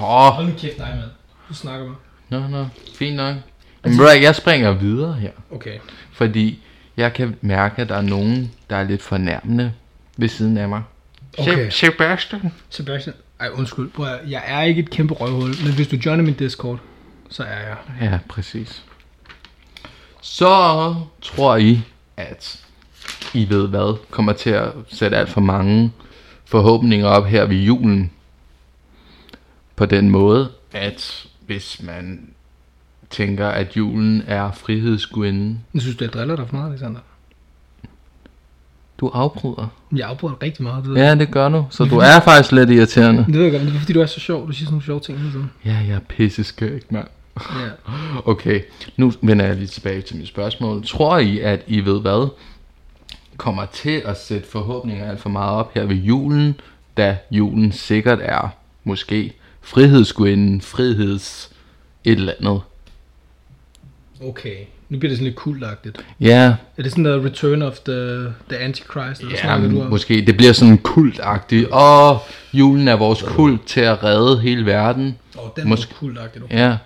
Åh, Hold nu kæft dig, mand. Du snakker med. nå, nå, fint nok. Men hvad, jeg springer videre her, Okay. fordi jeg kan mærke, at der er nogen, der er lidt fornærmende ved siden af mig. Okay. Se- Sebastian. Sebastian, ej undskyld, prøv at, jeg er ikke et kæmpe røvhul, men hvis du joiner min Discord, så er jeg. Ja, præcis. Så tror I, at I ved hvad, kommer til at sætte alt for mange forhåbninger op her ved julen. På den måde, at hvis man tænker, at julen er frihedsgudinden, Jeg synes, du, jeg driller dig for meget, Alexander. du afbryder. Jeg afbryder rigtig meget, det ved Ja, det gør du. Så du er faktisk lidt irriterende. Det ved jeg godt, men det er fordi, du er så sjov. Du siger sådan nogle sjove ting hele tiden. Ja, jeg er pisseskæg, mand. Ja. Okay, nu vender jeg lige tilbage til mit spørgsmål. Tror I, at I ved hvad? Kommer til at sætte forhåbninger alt for meget op her ved julen, da julen sikkert er måske frihedsgudinden, friheds et eller andet. Okay. Nu bliver det sådan lidt kultagtigt. Ja, Er det sådan der Return of the, the Antichrist? Eller ja snakker du om? måske. Det bliver sådan kultagtigt. Åh, julen er vores kult til at redde hele verden. Åh, oh, den Måske- er kultagtigt. Ja.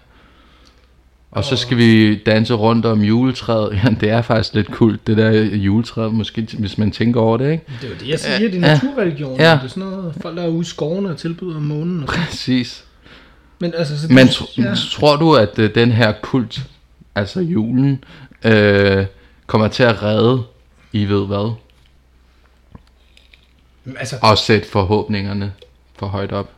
Og så skal vi danse rundt om juletræet. Ja, det er faktisk lidt kult, det der juletræet, måske, hvis man tænker over det, ikke? Det er jo det, jeg siger. Det er naturreligion. Ja. Det er sådan noget, folk der er ude i skovene og tilbyder månen. Og sådan. Præcis. Men altså, så Men det- tr- ja. tror du, at øh, den her kult, altså julen, øh, kommer til at redde, I ved hvad, altså, og sætte forhåbningerne for højt op?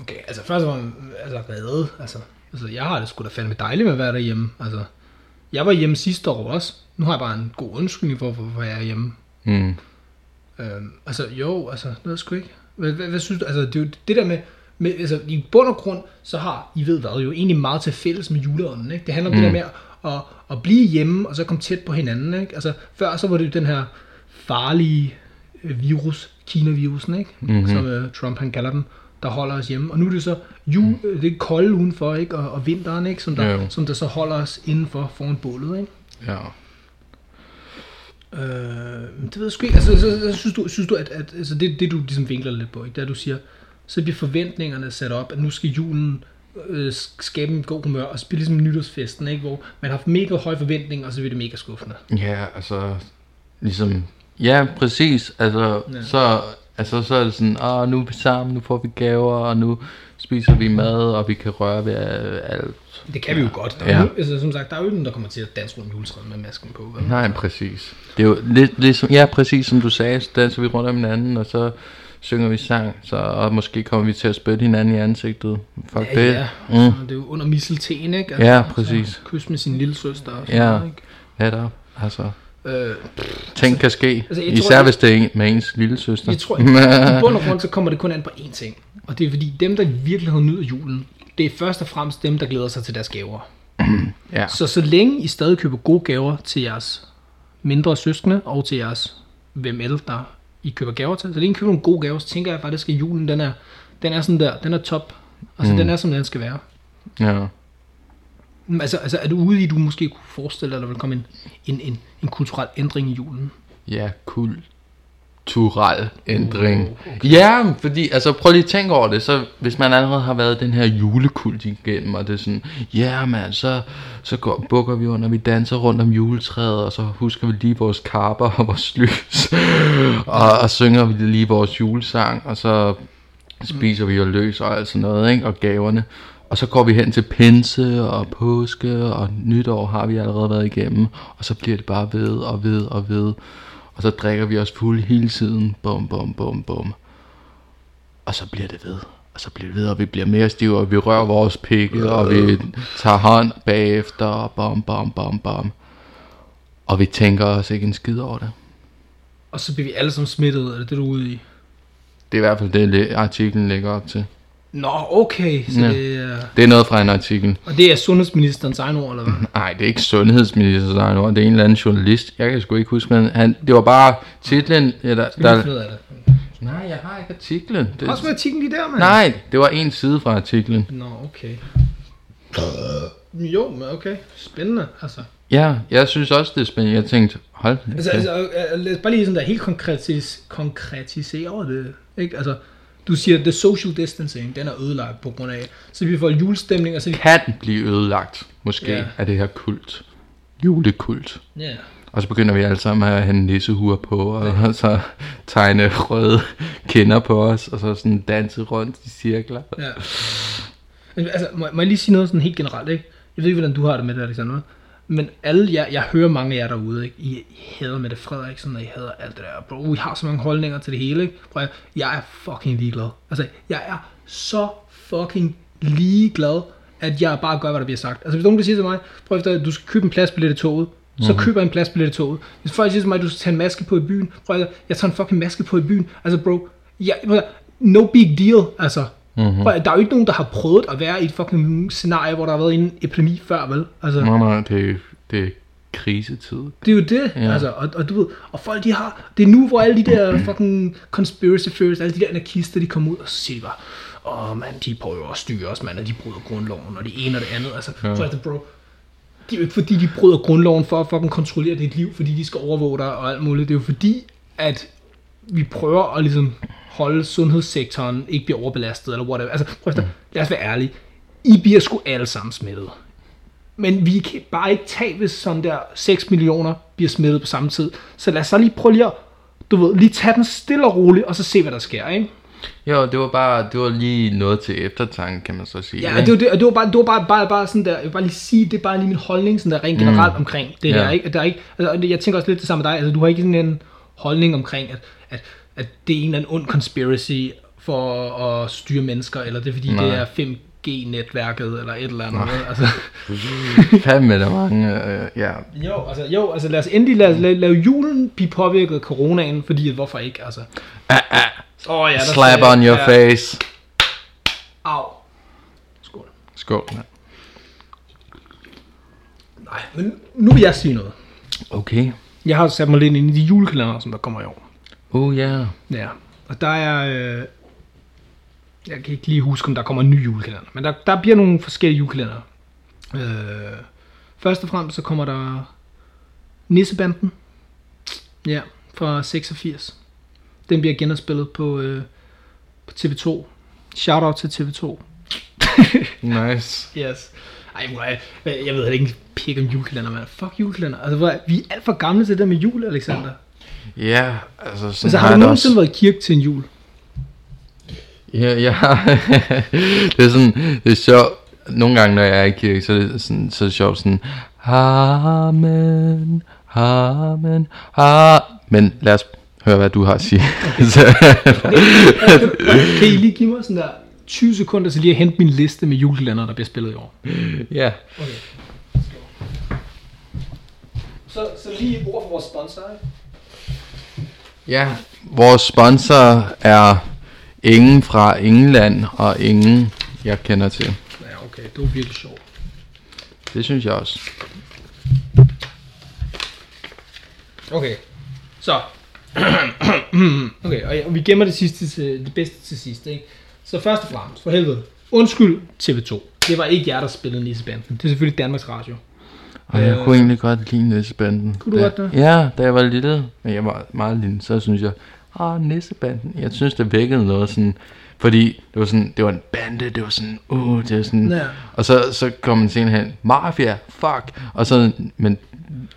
okay, altså først og fremmest, altså redde, altså, altså jeg har det sgu da fandme dejligt med at være derhjemme, altså, Jeg var hjemme sidste år også. Nu har jeg bare en god undskyldning for, hvorfor jeg er hjemme. Mm. Øhm, altså, jo, altså, det ved sgu ikke. Hvad, hvad, hvad synes du? Altså, det er jo det der med, med, altså, i bund og grund, så har, I ved hvad, jo egentlig meget til fælles med juleånden, ikke? Det handler om mm. det der med at, at blive hjemme, og så komme tæt på hinanden, ikke? Altså, før så var det jo den her farlige øh, virus, Kina-virusen, ikke? Mm-hmm. Som uh, Trump han kalder den, der holder os hjemme. Og nu er det så jul, mm. det er koldt udenfor, ikke? Og, og vinteren, ikke? Som der, Jo. som der så holder os indenfor foran bålet, ikke? Ja. Øh, det ved jeg sgu ikke. Altså, så, så, synes du, synes du at, at altså det, det du ligesom vinkler lidt på, ikke? det er, at du siger, så bliver forventningerne sat op, at nu skal julen øh, skabe en god humør, og det ligesom nytårsfesten, ikke? hvor man har haft mega høje forventninger, og så bliver det mega skuffende. Ja, altså, ligesom, ja, præcis, altså, ja. så, altså, så er det sådan, ah, nu er vi sammen, nu får vi gaver, og nu spiser vi mad, og vi kan røre ved alt. Det kan vi jo godt. Der er Ja. jo, altså, som sagt, der er jo ikke nogen, der kommer til at danse rundt om juletræet med masken på. Vel? Nej, præcis. Det er jo lidt, ligesom, ja, præcis som du sagde, så danser vi rundt om hinanden, og så synger vi sang, så, og måske kommer vi til at spytte hinanden i ansigtet. Fuck ja, det. ja. Mm. Det er jo under misselten, ikke? Altså, Ja, præcis. Så kys med sin lille søster og sådan Ja. noget, ikke? Ja, der, altså, Øh, ting kan ske, altså, jeg tror, især det- hvis det er med ens lille søster. Jeg tror, i bund og grund, så kommer det kun an på én ting. Og det er fordi, dem, der i virkeligheden nyder julen, det er først og fremmest dem, der glæder sig til deres gaver. Ja, Så så længe I stadig køber gode gaver til jeres mindre søskende, og til jeres hvem ellers, der I køber gaver til, så længe I køber nogle gode gaver, så tænker jeg faktisk, at julen, den er, den er sådan der, den er top. Altså, mm. den er, som den skal være. ja. Men Altså, altså, er du ude i, at du måske kunne forestille dig, at der vil komme en, en, en, en kulturel ændring i julen? Ja, kulturel ændring. Oh, okay. Ja, fordi, altså prøv lige at tænke over det, så hvis man allerede har været den her julekult igennem, og det er sådan, ja man, så, så går, bukker vi under, vi danser rundt om juletræet, og så husker vi lige vores karper og vores lys, og, og synger vi lige vores julesang, og så spiser vi og løs og alt sådan noget, ikke? og gaverne. Og så går vi hen til pinse og påske og nytår har vi allerede været igennem. Og så bliver det bare ved og ved og ved. Og så drikker vi os fuld hele tiden. Bum, bum, bum, bum. Og så bliver det ved. Og så bliver det ved, og vi bliver mere stive, og vi rører vores pikke, og vi tager hånd bagefter, og bum, bum, bum, bum. Og vi tænker os ikke en skid over det. Og så bliver vi alle sammen smittet, er det det, du er ude i? Det er i hvert fald det, le- artiklen lægger op til. Nå, okay. Så Ja. det er, Det er noget fra en artikel. og det er sundhedsministerens egen ord, eller hvad? Nej, det er ikke sundhedsministerens egen ord, det er en eller anden journalist. Jeg kan sgu ikke huske, men han, det var bare titlen. Eller, Skal der, ud af det? nej, jeg har ikke artiklen. Det, Også med artiklen lige der, mand. nej, det var en side fra artiklen. Nå, okay. Jo, men okay. Spændende, altså. Ja, jeg synes også, det er spændende. Jeg tænkte, hold Altså, okay. altså øh, lad os bare lige sådan der helt konkretis, konkretisere det. Ikke? Altså, du siger, the social distancing, den er ødelagt på grund af, så vi får julestemning, og så kan blive ødelagt, måske, ja. af det her kult. Julekult. Ja. Og så begynder vi alle sammen at have nissehuer på, og så tegne røde kinder på os, og så sådan danse rundt i cirkler. ja. Men Altså, må, må jeg lige sige noget sådan helt generelt, ikke? Jeg ved ikke, hvordan du har det med det, Alexander. Men alle jer, jeg hører mange af jer derude, ikke? I, I hader Mette Frederiksen, og I hader alt det der. Bro, I har så mange holdninger til det hele, ikke? Prøv at, jeg er fucking ligeglad. Altså, jeg er så fucking ligeglad, at jeg bare gør, hvad der bliver sagt. Altså, hvis nogen siger til mig, prøv efter, at du skal købe en pladsbillet i toget, så mm-hmm. køber jeg en pladsbillet i toget. Hvis folk siger til mig, at du skal tage en maske på i byen, prøv at, jeg tager en fucking maske på i byen. Altså, bro, jeg, no big deal, altså. Mm-hmm. At, der er jo ikke nogen, der har prøvet at være i et fucking scenarie, hvor der har været en epidemi før, vel? Altså, Nej, nej, det, det er krisetid. det er jo det, ja. Altså, og, og du ved, og folk de har, det er nu, hvor alle de der fucking conspiracy theories, alle de der anarkister, de kommer ud, og så siger de bare, åh oh, mand, de prøver at styre os, mand, og de bryder grundloven, og det ene og det andet, altså, ja. Ja. så er det, bro, det er jo ikke fordi, de bryder grundloven for at fucking kontrollere dit liv, fordi de skal overvåge dig og alt muligt, det er jo fordi, at vi prøver at ligesom holde sundhedssektoren ikke bliver overbelastet, eller whatever, altså, prøv at, lad os være ærlige, I bliver sgu alle sammen smittet. Men vi kan bare ikke tage, hvis sådan der 6 millioner bliver smittet på samme tid. Så lad os så lige prøve lige at, du ved, lige tage den stille og roligt, og så se, hvad der sker, ikke? Jo, det var bare, det var lige noget til eftertanke, kan man så sige. Ja, ikke? det var, det, det var, bare, det var bare, bare, bare sådan der, jeg vil bare lige sige, det er bare lige min holdning, sådan der rent generelt mm. omkring det her, Ja. ikke? At der er ikke, altså, jeg tænker også lidt det samme med dig, altså du har ikke sådan en holdning omkring, at, at, at det er en eller anden ond conspiracy for at styre mennesker, eller det er fordi, Nej. det er 5 5G-netværket eller et eller andet. Altså, Fandme der mange, øh, ja. jo, altså, jo, altså lad os endelig lade, lade, lade julen blive påvirket af coronaen, fordi hvorfor ikke, altså. Ah, ah, oh, ja, slap on your ja. face. Au. Skål. Skål. mand. Nej, men nu vil jeg sige noget. Okay. Jeg har sat mig lidt ind i de julekalender, som der kommer i år. Oh ja. Yeah. Ja, og der er... Øh, jeg kan ikke lige huske, om der kommer en ny julekalender, men der, der bliver nogle forskellige julekalender. Øh, først og fremmest så kommer der Nissebanden. Ja, fra 86. Den bliver genopspillet på, øh, på TV2. Shoutout til TV2. Nice. Yes. Ej, hvor jeg jeg ved ikke en pik om julekalender, man. Fuck julekalender. Altså, hvor vi er alt for gamle til det der med jul, Alexander. Ja, altså sådan Altså, har jeg du nogensinde været i kirke til en jul? Ja, ja. det er sådan, det er sjovt. Nogle gange, når jeg er i kirke, så er det, sådan, så er det sjovt sådan, Amen, Amen, Amen. Men lad os høre, hvad du har at sige. Så- Kan I lige give mig sådan der 20 sekunder til lige at hente min liste med julekalender, der bliver spillet i år? ja. Okay. Så, så lige ord for vores sponsor. Ja, vores sponsor er ingen fra England, og ingen, jeg kender til. Ja, okay. Det var virkelig sjovt. Det synes jeg også. Okay. Så. okay, og, ja, og vi gemmer det sidste til, det bedste til sidst, ikke? Så først og fremmest, for helvede. Undskyld TV2. Det var ikke jer, der spillede Nissebanden. Det er selvfølgelig Danmarks Radio. Og jeg Øh, kunne egentlig godt lide Nissebanden. Kunne du Da- godt det? Ja, da jeg var lille, men jeg var meget lille, så synes jeg, ah, Nissebanden. Jeg synes, det vækkede noget sådan, fordi det var sådan, det var en bande, det var sådan, uh, det var sådan, Ja. og så, så kom man senere hen, mafia, fuck, og så, men,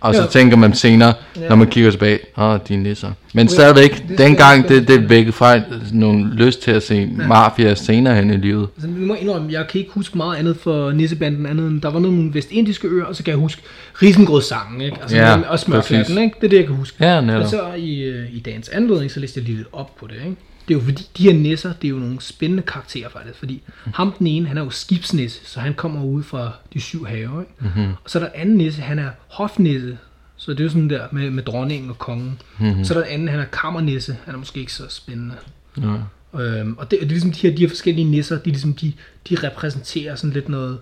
og så Ja. tænker man senere, Ja. når man kigger tilbage, åh, oh, de er nisser. Men Okay, stadigvæk, det dengang, det, det vækkede fra nogle lyst til at se mafia senere hen i livet. Altså, vi må indrømme, jeg kan ikke huske meget andet for Nissebanden, andet end der var nogle vestindiske øer, og så kan jeg huske Risengrød-sangen, ikke? Altså, Ja, og smørklatten, ikke? Det er det, jeg kan huske. Ja, Og netop. så i, øh, i dagens anledning, så læste jeg lige lidt op på det, ikke? Det er jo fordi, de her nisser, det er jo nogle spændende karakterer faktisk, fordi ham den ene, han er jo skibsnisse, så han kommer ud fra de syv have, ikke? Mm-hmm. Og så er der anden nisse, han er hofnisse, så det er jo sådan der med, med dronningen og kongen. Mm-hmm. Så er der den anden, han er kammernisse, han er måske ikke så spændende. Ja. Øhm, og det, det er ligesom de her, de her forskellige nisser, de, ligesom, de, de repræsenterer sådan lidt noget,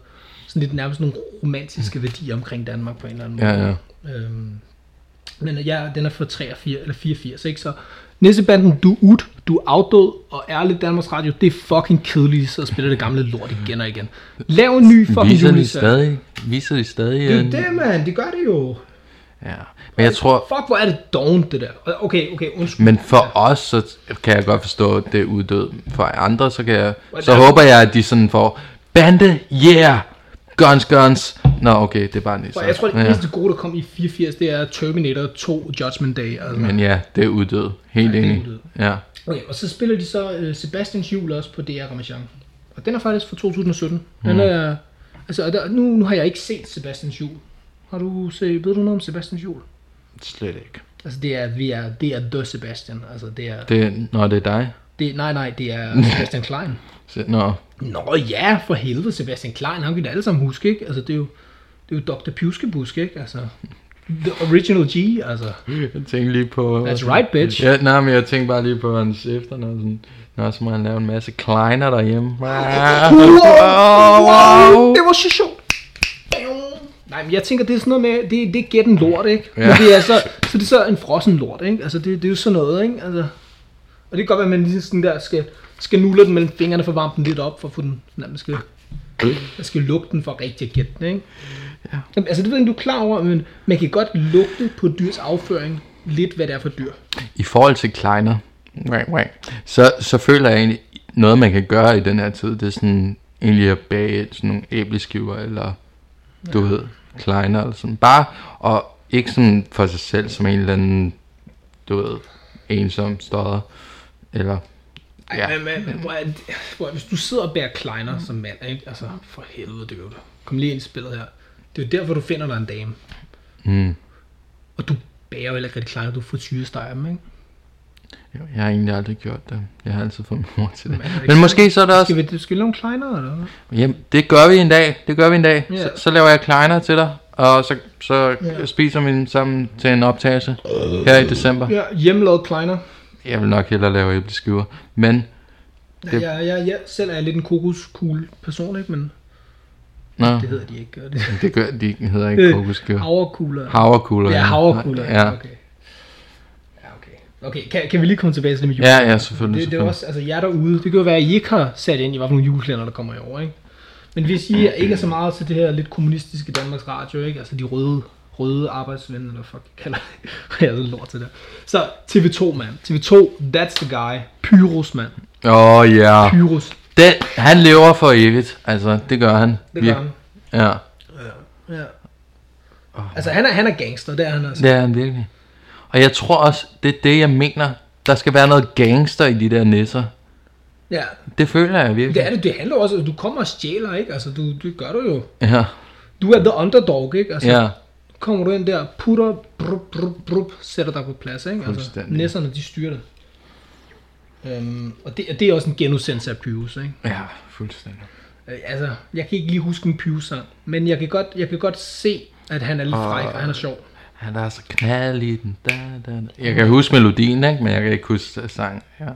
sådan lidt nærmest nogle romantiske værdier omkring Danmark på en eller anden måde. Ja, ja. Øhm, men ja, den er fra 83, eller 84, ikke? Så Nissebanden, du er ud, du er afdød, og ærligt Danmarks Radio, det er fucking kedeligt, så spiller det gamle lort igen og igen. Lav en ny fucking Viser de stadig? Viser de stadig? Det er jo det, man. Det gør det jo. Ja. Men jeg tror, Fuck, hvor er det dovent, det der. Okay, okay, undskyld. Men for os, så kan jeg godt forstå, at det er uddød. For andre, så kan jeg, så håber jeg, at de sådan får, bande, yeah, guns, guns. Nå, okay, det er bare nisser. jeg tror, det ja. eneste gode, der kom i 84, det er Terminator 2 Judgment Day. Altså. Men ja, det er uddød. Helt Ja, det er enig. Ja. Okay, og så spiller de så uh, Sebastians Jul også på DR Ramachan. Og den er faktisk fra 2017. Den er, altså, der, nu, nu har jeg ikke set Sebastians Jul. Har du set, ved du noget om Sebastians Jul? Slet ikke. Altså det er, vi er, det er The Sebastian. Altså det er, Det, nå, det er dig. det, nej nej, det er Sebastian Klein. Så, nå, Nå ja, for helvede, Sebastian Klein, han kan da alle sammen huske, ikke? Altså det er jo, det er jo Dr. Pjuskebusk, ikke? Altså, the original G, altså. jeg tænkte lige på... That's right, bitch. Ja, nej, men jeg tænkte bare lige på hans efternavn. Sådan, Nå, så må han lave en masse kleiner derhjemme. Ah, Wow, wow. Det var så sjovt. Nej, men jeg tænker, det er sådan noget med, det, det er gæt en lort, ikke? Ja. Men det er så, så det er så en frossen lort, ikke? Altså, det, det er jo sådan noget, ikke? Altså, og det kan godt være, at man lige sådan der skal, skal nulle den mellem fingrene for at varme den lidt op, for at få den, sådan man skal, man skal lugte den for rigtig at gætte den, ikke? Ja. Jamen, altså, det ved jeg du er klar over, men man kan godt lugte på dyrs afføring lidt, hvad det er for dyr. I forhold til kleiner, så, så føler jeg egentlig, noget man kan gøre i den her tid, det er sådan egentlig at bage sådan nogle æbleskiver, eller du ved, kleiner, eller sådan. Bare, og ikke sådan for sig selv, som en eller anden, du ved, ensom stodder, eller, Ej, Ja. men, men, men hvor er hvor, hvis du sidder og bærer kleiner som mand, ikke? Altså, for helvede, det Kom lige ind i spillet her. Det er jo derfor, du finder dig en dame. mm, Og du bærer jo heller ikke rigtig kleiner, du får syresteger dem, ikke? Jo, Jeg har egentlig aldrig gjort det. Jeg har altid fået min mor til det. Men er det Men måske så er der også... Skal vi, skal vi lave nogle kleiner, eller hvad? Jamen, det gør vi en dag. Det gør vi en dag. Ja. Så, så laver jeg kleiner til dig. Og så, så Ja. spiser vi dem sammen til en optagelse her i december. Ja, hjemmelavet kleiner. Jeg vil nok hellere lave æbleskiver. Men, Det- jeg, jeg, jeg, selv er jeg lidt en kokoskugle person, ikke? Men nå, det hedder de ikke, gør det. det gør, de hedder ikke kokosskiver. Havrekugler. Havrekugler. Ja, havrekugler. Ja, Okay. Ja, okay. Okay, kan, kan vi lige komme tilbage til det med jul? ja, ja selvfølgelig. Det, det er også, altså jer derude, det kan jo være, at I ikke har sat ind i, hvad for nogle juleklæder, der kommer i år, ikke? Men hvis I ikke er så meget til det her lidt kommunistiske Danmarks Radio, ikke? Altså de røde, røde arbejdsvenner, eller fuck, jeg kalder det. jeg så lort til det. Så TV2, mand. TV2, that's the guy. Pyrus, mand. Åh, oh, ja. Pyrus. Den, han lever for evigt. Altså, det gør han. Det gør han. Ja, Ja. Altså han er, han er gangster, det er han altså. det er han virkelig. Og jeg tror også, det er det, jeg mener. Der skal være noget gangster i de der nisser. Ja, Det føler jeg virkelig. det er det. Det handler også, du kommer og stjæler, ikke? Altså du, det gør du jo. Ja, Du er the underdog, ikke? Altså, ja. Kommer du ind der, putter, brup, brup, brup, sætter dig på plads, ikke? Altså, næsserne, de styrer det. Øhm, og det, det er også en genudsendelse af Pyrus, ikke? Ja, fuldstændig. Øh, altså, jeg kan ikke lige huske en Pyrus sang, men jeg kan godt, jeg kan godt se, at han er lidt fræk, og han er sjov. Han er så knald i den. Da, da, da. Jeg kan huske melodien, ikke? men jeg kan ikke huske sangen. Ja.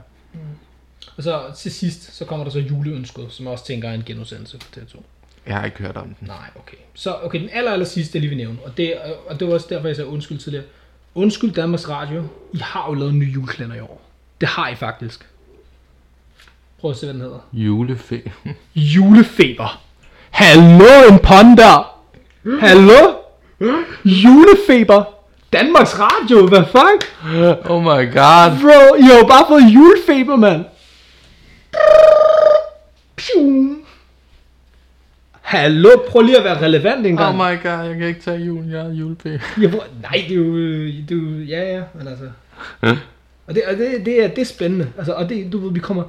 Og så til sidst, så kommer der så juleønsket, som jeg også tænker er en genudsendelse på TV2. Jeg har ikke hørt om den. Nej, okay. Så okay, den aller, aller sidste, jeg lige vil nævne, og det, og det var også derfor, jeg sagde undskyld tidligere. Undskyld Danmarks Radio, I har jo lavet en ny juleklænder i år. Det har I faktisk. Prøv at se, hvad den hedder. Julefe. Julefeber. Hallo, en der. Hallo? Julefeber. Danmarks Radio, hvad fuck? Oh my god. Bro, I har jo bare fået julefeber, mand. Pjum. Hallo, prøv lige at være relevant en Oh gang. my god, jeg kan ikke tage julen. Jeg er julefe. Ja, hvor, nej, det er jo, det er jo, ja, ja, men altså. Og det, og det, det, er, det er spændende. Altså, og det, du ved, vi kommer,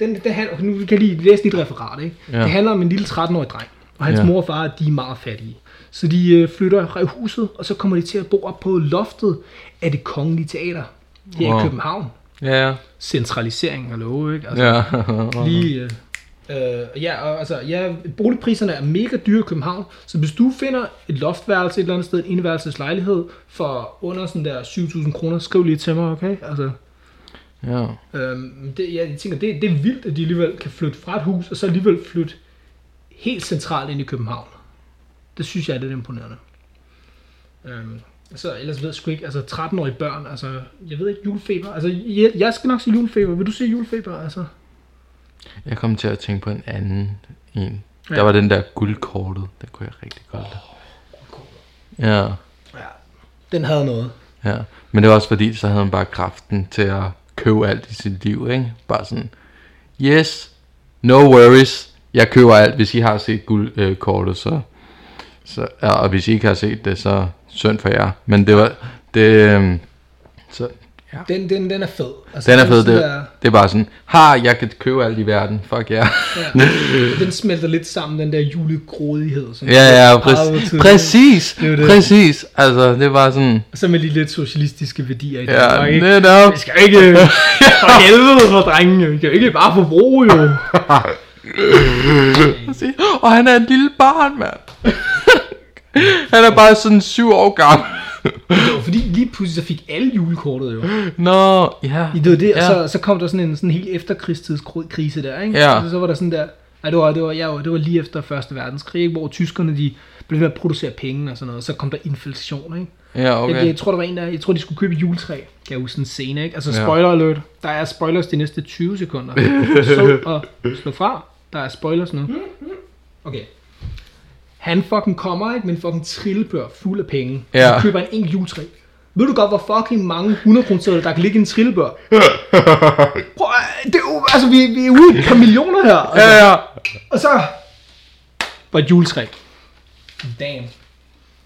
den, det handler, nu kan jeg lige læse dit referat, ikke? Ja. Det handler om en lille 13-årig dreng, og hans Ja. mor og far, de er meget fattige. Så de øh, flytter fra huset, og så kommer de til at bo op på loftet af det kongelige teater her Wow. i København. Ja, ja. Centralisering, hallo, ikke? Altså, Ja. Lige, øh, øh, ja, og, altså, ja, boligpriserne er mega dyre i København, så hvis du finder et loftværelse et eller andet sted, en indværelseslejlighed, for under sådan der 7.000 kroner, skriv lige til mig, okay? Altså, ja. øhm, det, ja, jeg tænker, det, det er vildt, at de alligevel kan flytte fra et hus, og så alligevel flytte helt centralt ind i København. Det synes jeg er lidt imponerende. Øhm, så ellers ved jeg sgu ikke, altså 13-årige børn, altså, jeg ved ikke, julefeber, altså, jeg, jeg skal nok sige julefeber, vil du sige julefeber, altså? Jeg kom til at tænke på en anden en. Ja. Der var den der guldkortet. Den kunne jeg rigtig godt lide. Ja. Ja, den havde noget. Ja, men det var også fordi, så havde han bare kraften til at købe alt i sit liv, ikke? Bare sådan, yes, no worries, jeg køber alt, hvis I har set guldkortet, så, så, ja, og hvis I ikke har set det, så synd for jer. Men det var, det, øhm, så, ja. Den, den, den er fed. Altså, Den er fed, det, Der, det er bare sådan, har jeg kan købe alt i verden, fuck ja. ja, den smelter lidt sammen, den der julegrådighed. Som Ja, ja, præcis, præcis, Det det. præcis, altså, det var sådan, Og så med de lidt socialistiske værdier i ja, Danmark, ikke? netop, Vi skal ikke... For helvede for drengene. Vi kan ikke bare forbruge, jo. Og han er et lille barn, mand. han er bare sådan syv år gammel. Det var fordi lige pludselig så fik alle julekortet jo. Nå, ja. I det var det, og Ja. så, så kom der sådan en sådan helt efterkrigstidskrise der, ikke? Ja. Så, så var der sådan der... Nej, det var, det var, ja, det var lige efter Første Verdenskrig, ikke? hvor tyskerne de blev ved at producere penge og sådan noget. Så kom der inflation, ikke? Ja, Okay. Jeg, jeg, tror, der var en, der, jeg tror, de skulle købe et juletræ. Kan jeg huske sådan en scene, ikke? Altså, spoiler alert. Der er spoilers de næste 20 sekunder. Så og slå fra. Der er spoilers nu. Okay. Han fucking kommer, ikke? Med en fucking trillebør fuld af penge. Ja. Han køber en enkelt juletræ. Ved du godt, hvor fucking mange 100 kroner der kan ligge i en trillebør? Prøv, det er jo, altså, vi, vi er ude på millioner her. Altså. Ja, ja. Og så var et juletræ. Damn.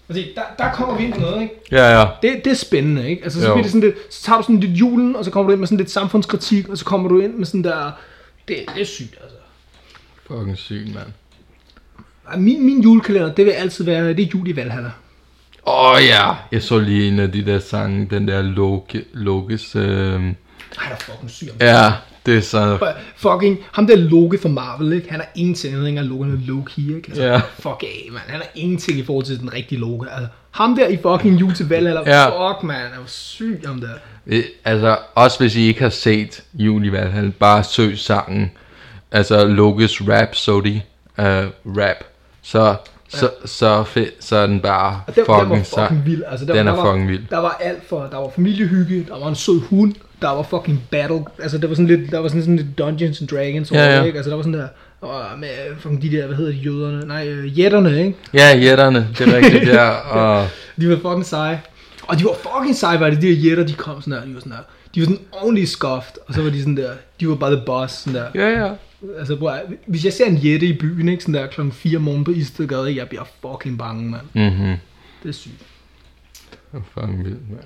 Altså, der, der kommer vi ind på noget, ikke? Ja, ja. Det, det er spændende, ikke? Altså, så, Jo. bliver det sådan lidt, så tager du sådan lidt julen, og så kommer du ind med sådan lidt samfundskritik, og så kommer du ind med sådan der... Det, det er sygt, altså. Fucking sygt, mand. Ej, Min, min julekalender, det vil altid være, det er jul i Valhalla. Åh oh, ja, jeg så lige en af de der sange, den der Loke, Lokes, øh, Han er fucking syg om Ja, det er så... Fucking, ham der Loki fra Marvel, ikke? Han er ingenting, han hedder Loki, han er Loki, ikke? Altså, Ja. Fuck af, man. Han er ingenting i forhold til den rigtige Loki. Altså, ham der i fucking Jul til Valhalla, Ja. fuck, man. Han er syg om der. Øh, Altså, også hvis I ikke har set Juli Valhall, bare søg sangen. Altså, Lokes Rhapsody uh, rap. Så, så, så, fedt, så er den bare Og den, fucking, den var fucking vild. Altså, der, Den der er var, fucking vild. Der var alt for, der var familiehygge, der var en sød hund, der var fucking battle, altså der var sådan lidt, der var sådan, sådan lidt Dungeons and Dragons, Ja, ja. ikke? Altså der var sådan der, og med fucking de der, hvad hedder de, jøderne, nej, øh, jætterne, ikke? Ja, jætterne, det er rigtigt der. Og, De var fucking seje. Og de var fucking seje, var det de her jætter, de kom sådan der, de var sådan der, de var sådan ordentligt scuffed, og så var de sådan der, de var bare the boss, sådan der. ja, ja. Altså, bro, hvis jeg ser en jætte i byen, ikke, sådan der klokken 4 om morgenen på Istedgade, jeg bliver fucking bange, mand. Mhm. Det er sygt. Det er fucking vildt, mand.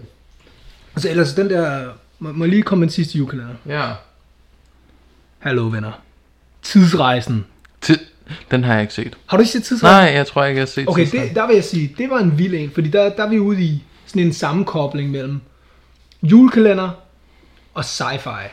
Altså, ellers den der, må, må jeg lige komme med en sidste julekalender? Ja. Hallo, venner. Tidsrejsen. Tid. Den har jeg ikke set. Har du ikke set Tidsrejsen? Nej, jeg tror ikke, jeg har set Okay, det, der vil jeg sige, det var en vild en, fordi der, der er vi ude i sådan en sammenkobling mellem julekalender og sci-fi.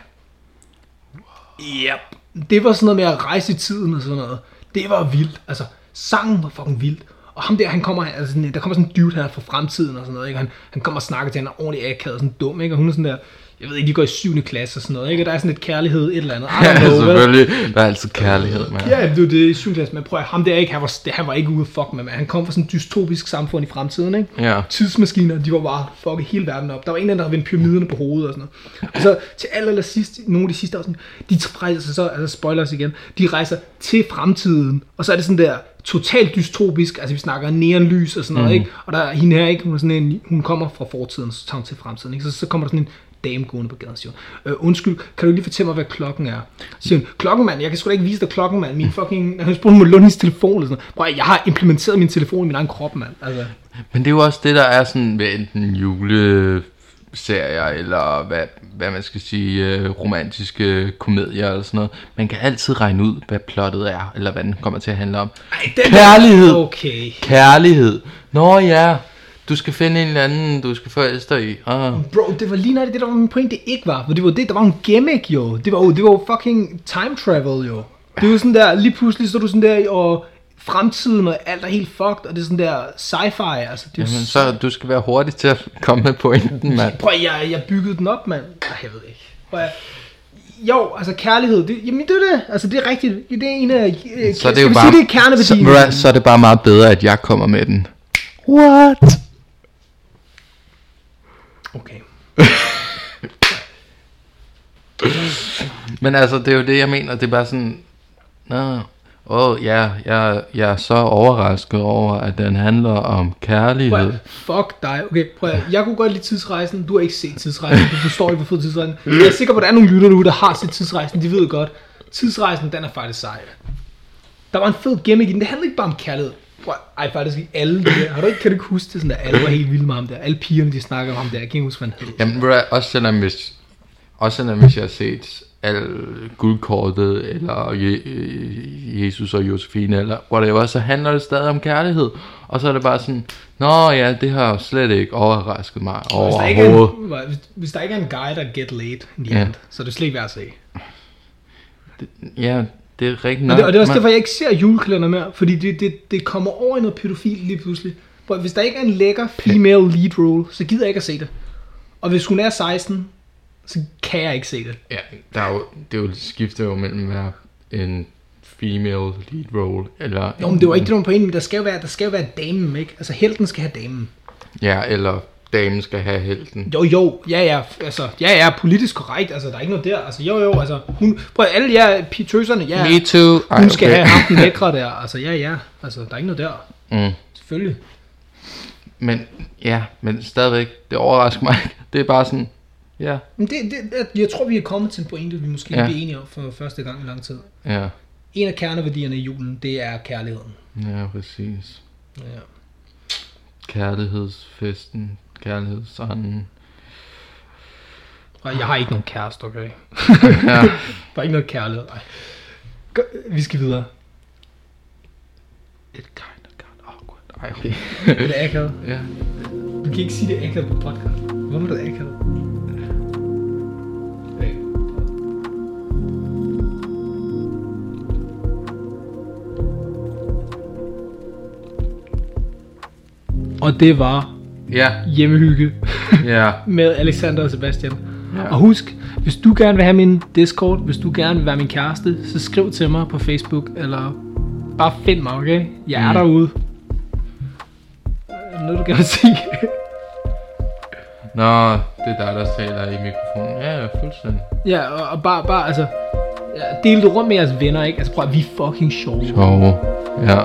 Yep. Det var sådan noget med at rejse i tiden og sådan noget. Det var vildt. Altså, sangen var fucking vildt. Og ham der, han kommer, altså, der kommer sådan en dude her fra fremtiden og sådan noget, ikke? Han, han kommer og snakker til hende, han er ordentligt akavet og sådan dum, ikke? Og hun er sådan der, jeg ved ikke, de går i 7. klasse og sådan noget, ikke? Og der er sådan lidt kærlighed, et eller andet. Ja, know, vel? selvfølgelig. Der er altid kærlighed, mand. Ja, det var det i 7. klasse, men prøv at, ham der ikke, han var, han var ikke ude fuck med, man. Han kom fra sådan et dystopisk samfund i fremtiden, ikke? Ja. Tidsmaskiner, de var bare fucking hele verden op. Der var en af dem, der havde vendt pyramiderne på hovedet og sådan noget. Og så til aller, aller sidst, nogle af de sidste afsnit, de rejser så, altså spoilers igen, de rejser til fremtiden, og så er det sådan der totalt dystopisk, altså vi snakker neonlys og sådan noget, Mhm. ikke? Og der er hende her, ikke? Hun, er sådan en, hun kommer fra fortiden, så tager hun til fremtiden, ikke? Så, så kommer der sådan en dame gående på gaden siger, hun, øh, undskyld, kan du lige fortælle mig, hvad klokken er? Så siger hun, klokken mand, jeg kan sgu da ikke vise dig klokken mand, min fucking, han spurgte, låne hendes telefon eller sådan noget. Prøv, jeg har implementeret min telefon i min egen krop, mand. Altså, Men det er jo også det, der er sådan ved enten juleserier, eller hvad, hvad man skal sige, øh, romantiske komedier eller sådan noget. Man kan altid regne ud, hvad plottet er, eller hvad den kommer til at handle om. ej, den Kærlighed. Okay. Kærlighed. Nå ja, du skal finde en eller anden, du skal forelske dig i. Ah. Bro, det var lige nøjagtigt det, der var min point, det ikke var. For det var det, der var en gimmick, jo. Det var jo, det var fucking time travel, jo. Det var sådan der, lige pludselig så er du sådan der, og fremtiden og alt er helt fucked, og det er sådan der sci-fi, altså. Det er Jamen, så du skal være hurtig til at komme med pointen, mand. Prøv, jeg, jeg byggede den op, mand. Nej, jeg ved ikke. Prøv, jo, altså kærlighed, det, jamen det er det. Altså det er rigtigt. Det er en af, øh, Så er det skal jo bare, sige, det er kerneværdien? så, så er det bare meget bedre, at jeg kommer med den. What? Okay. Men altså, det er jo det, jeg mener. Det er bare sådan... Nå, åh, ja, jeg, jeg er så overrasket over, at den handler om Prøv, kærlighed. at, fuck dig. Okay, prøv at, jeg kunne godt lide tidsrejsen. Du har ikke set tidsrejsen. Du forstår ikke, hvor fed tidsrejsen. Jeg er sikker på, at der er nogle lytter derude, der har set tidsrejsen. De ved godt. Tidsrejsen, den er faktisk sej. Der var en fed gimmick i den. Det handler ikke bare om kærlighed. Prøv, ej, faktisk ikke alle de der. Har du ikke, kan du ikke huske det sådan der? Alle var helt vilde med ham der. Alle pigerne, de snakker om ham der. Jeg kan ikke huske, hvad han hed. Jamen, ved du også selvom hvis, også selvom hvis jeg har set al guldkortet, eller Je- Jesus og Josefine, eller whatever, så handler det stadig om kærlighed. Og så er det bare sådan, nå ja, det har slet ikke overrasket mig Hvis der, ikke er overhovedet. en, hvis, hvis der ikke er en guy, der get laid in the Ja. end, så er det slet ikke værd at se. Ja, det er rigtigt Og nok. det, og det er også derfor, jeg ikke ser julekalender mere, fordi det, det, det kommer over i noget pædofil lige pludselig. For hvis der ikke er en lækker female lead role, så gider jeg ikke at se det. Og hvis hun er 16, så kan jeg ikke se det. Ja, der er jo, det er jo, skifter jo mellem at være en female lead role, eller... Jo, men det var ikke var pointen, men der skal jo være, der skal jo være damen, ikke? Altså, helten skal have damen. Ja, eller damen skal have helten. Jo, jo, ja, ja, altså, ja, ja, politisk korrekt, altså, der er ikke noget der, altså, jo, jo, altså, hun, prøv alle jer pi- tøserne, ja, Me too. Ej, hun skal okay. have ham den lækre der, altså, ja, ja, altså, der er ikke noget der, Mm. selvfølgelig. Men ja, men stadigvæk, det overrasker mig. Det er bare sådan, ja, Men det, det, jeg tror, vi er kommet til en pointe, vi måske Ja. ja. bliver enige om for første gang i lang tid. ja, En af kerneværdierne i julen, det er kærligheden. ja, præcis. Ja. Kærlighedsfesten, kærlighed, så han... Jeg har ikke nogen kæreste, okay? ja. Der er ikke noget kærlighed, nej. Vi skal videre. It kind of got awkward. Ej, okay. det er akavet. Ja. Du kan ikke sige det akavet på podcast. Hvor var det akavet? Og det var Ja, hjemmehygge ja. med Alexander og Sebastian. Ja. Og husk, hvis du gerne vil have min Discord, hvis du gerne vil være min kæreste, så skriv til mig på Facebook, eller bare find mig, okay? Jeg er Mm. derude. Er Noget du gerne vil sige? Nå, det er dig, der taler i mikrofonen. Ja, ja, fuldstændig. ja, og, og bare, bare, altså, ja, del det rundt med jeres venner, ikke? Altså prøv at vi er fucking sjove. Sjove. Ja.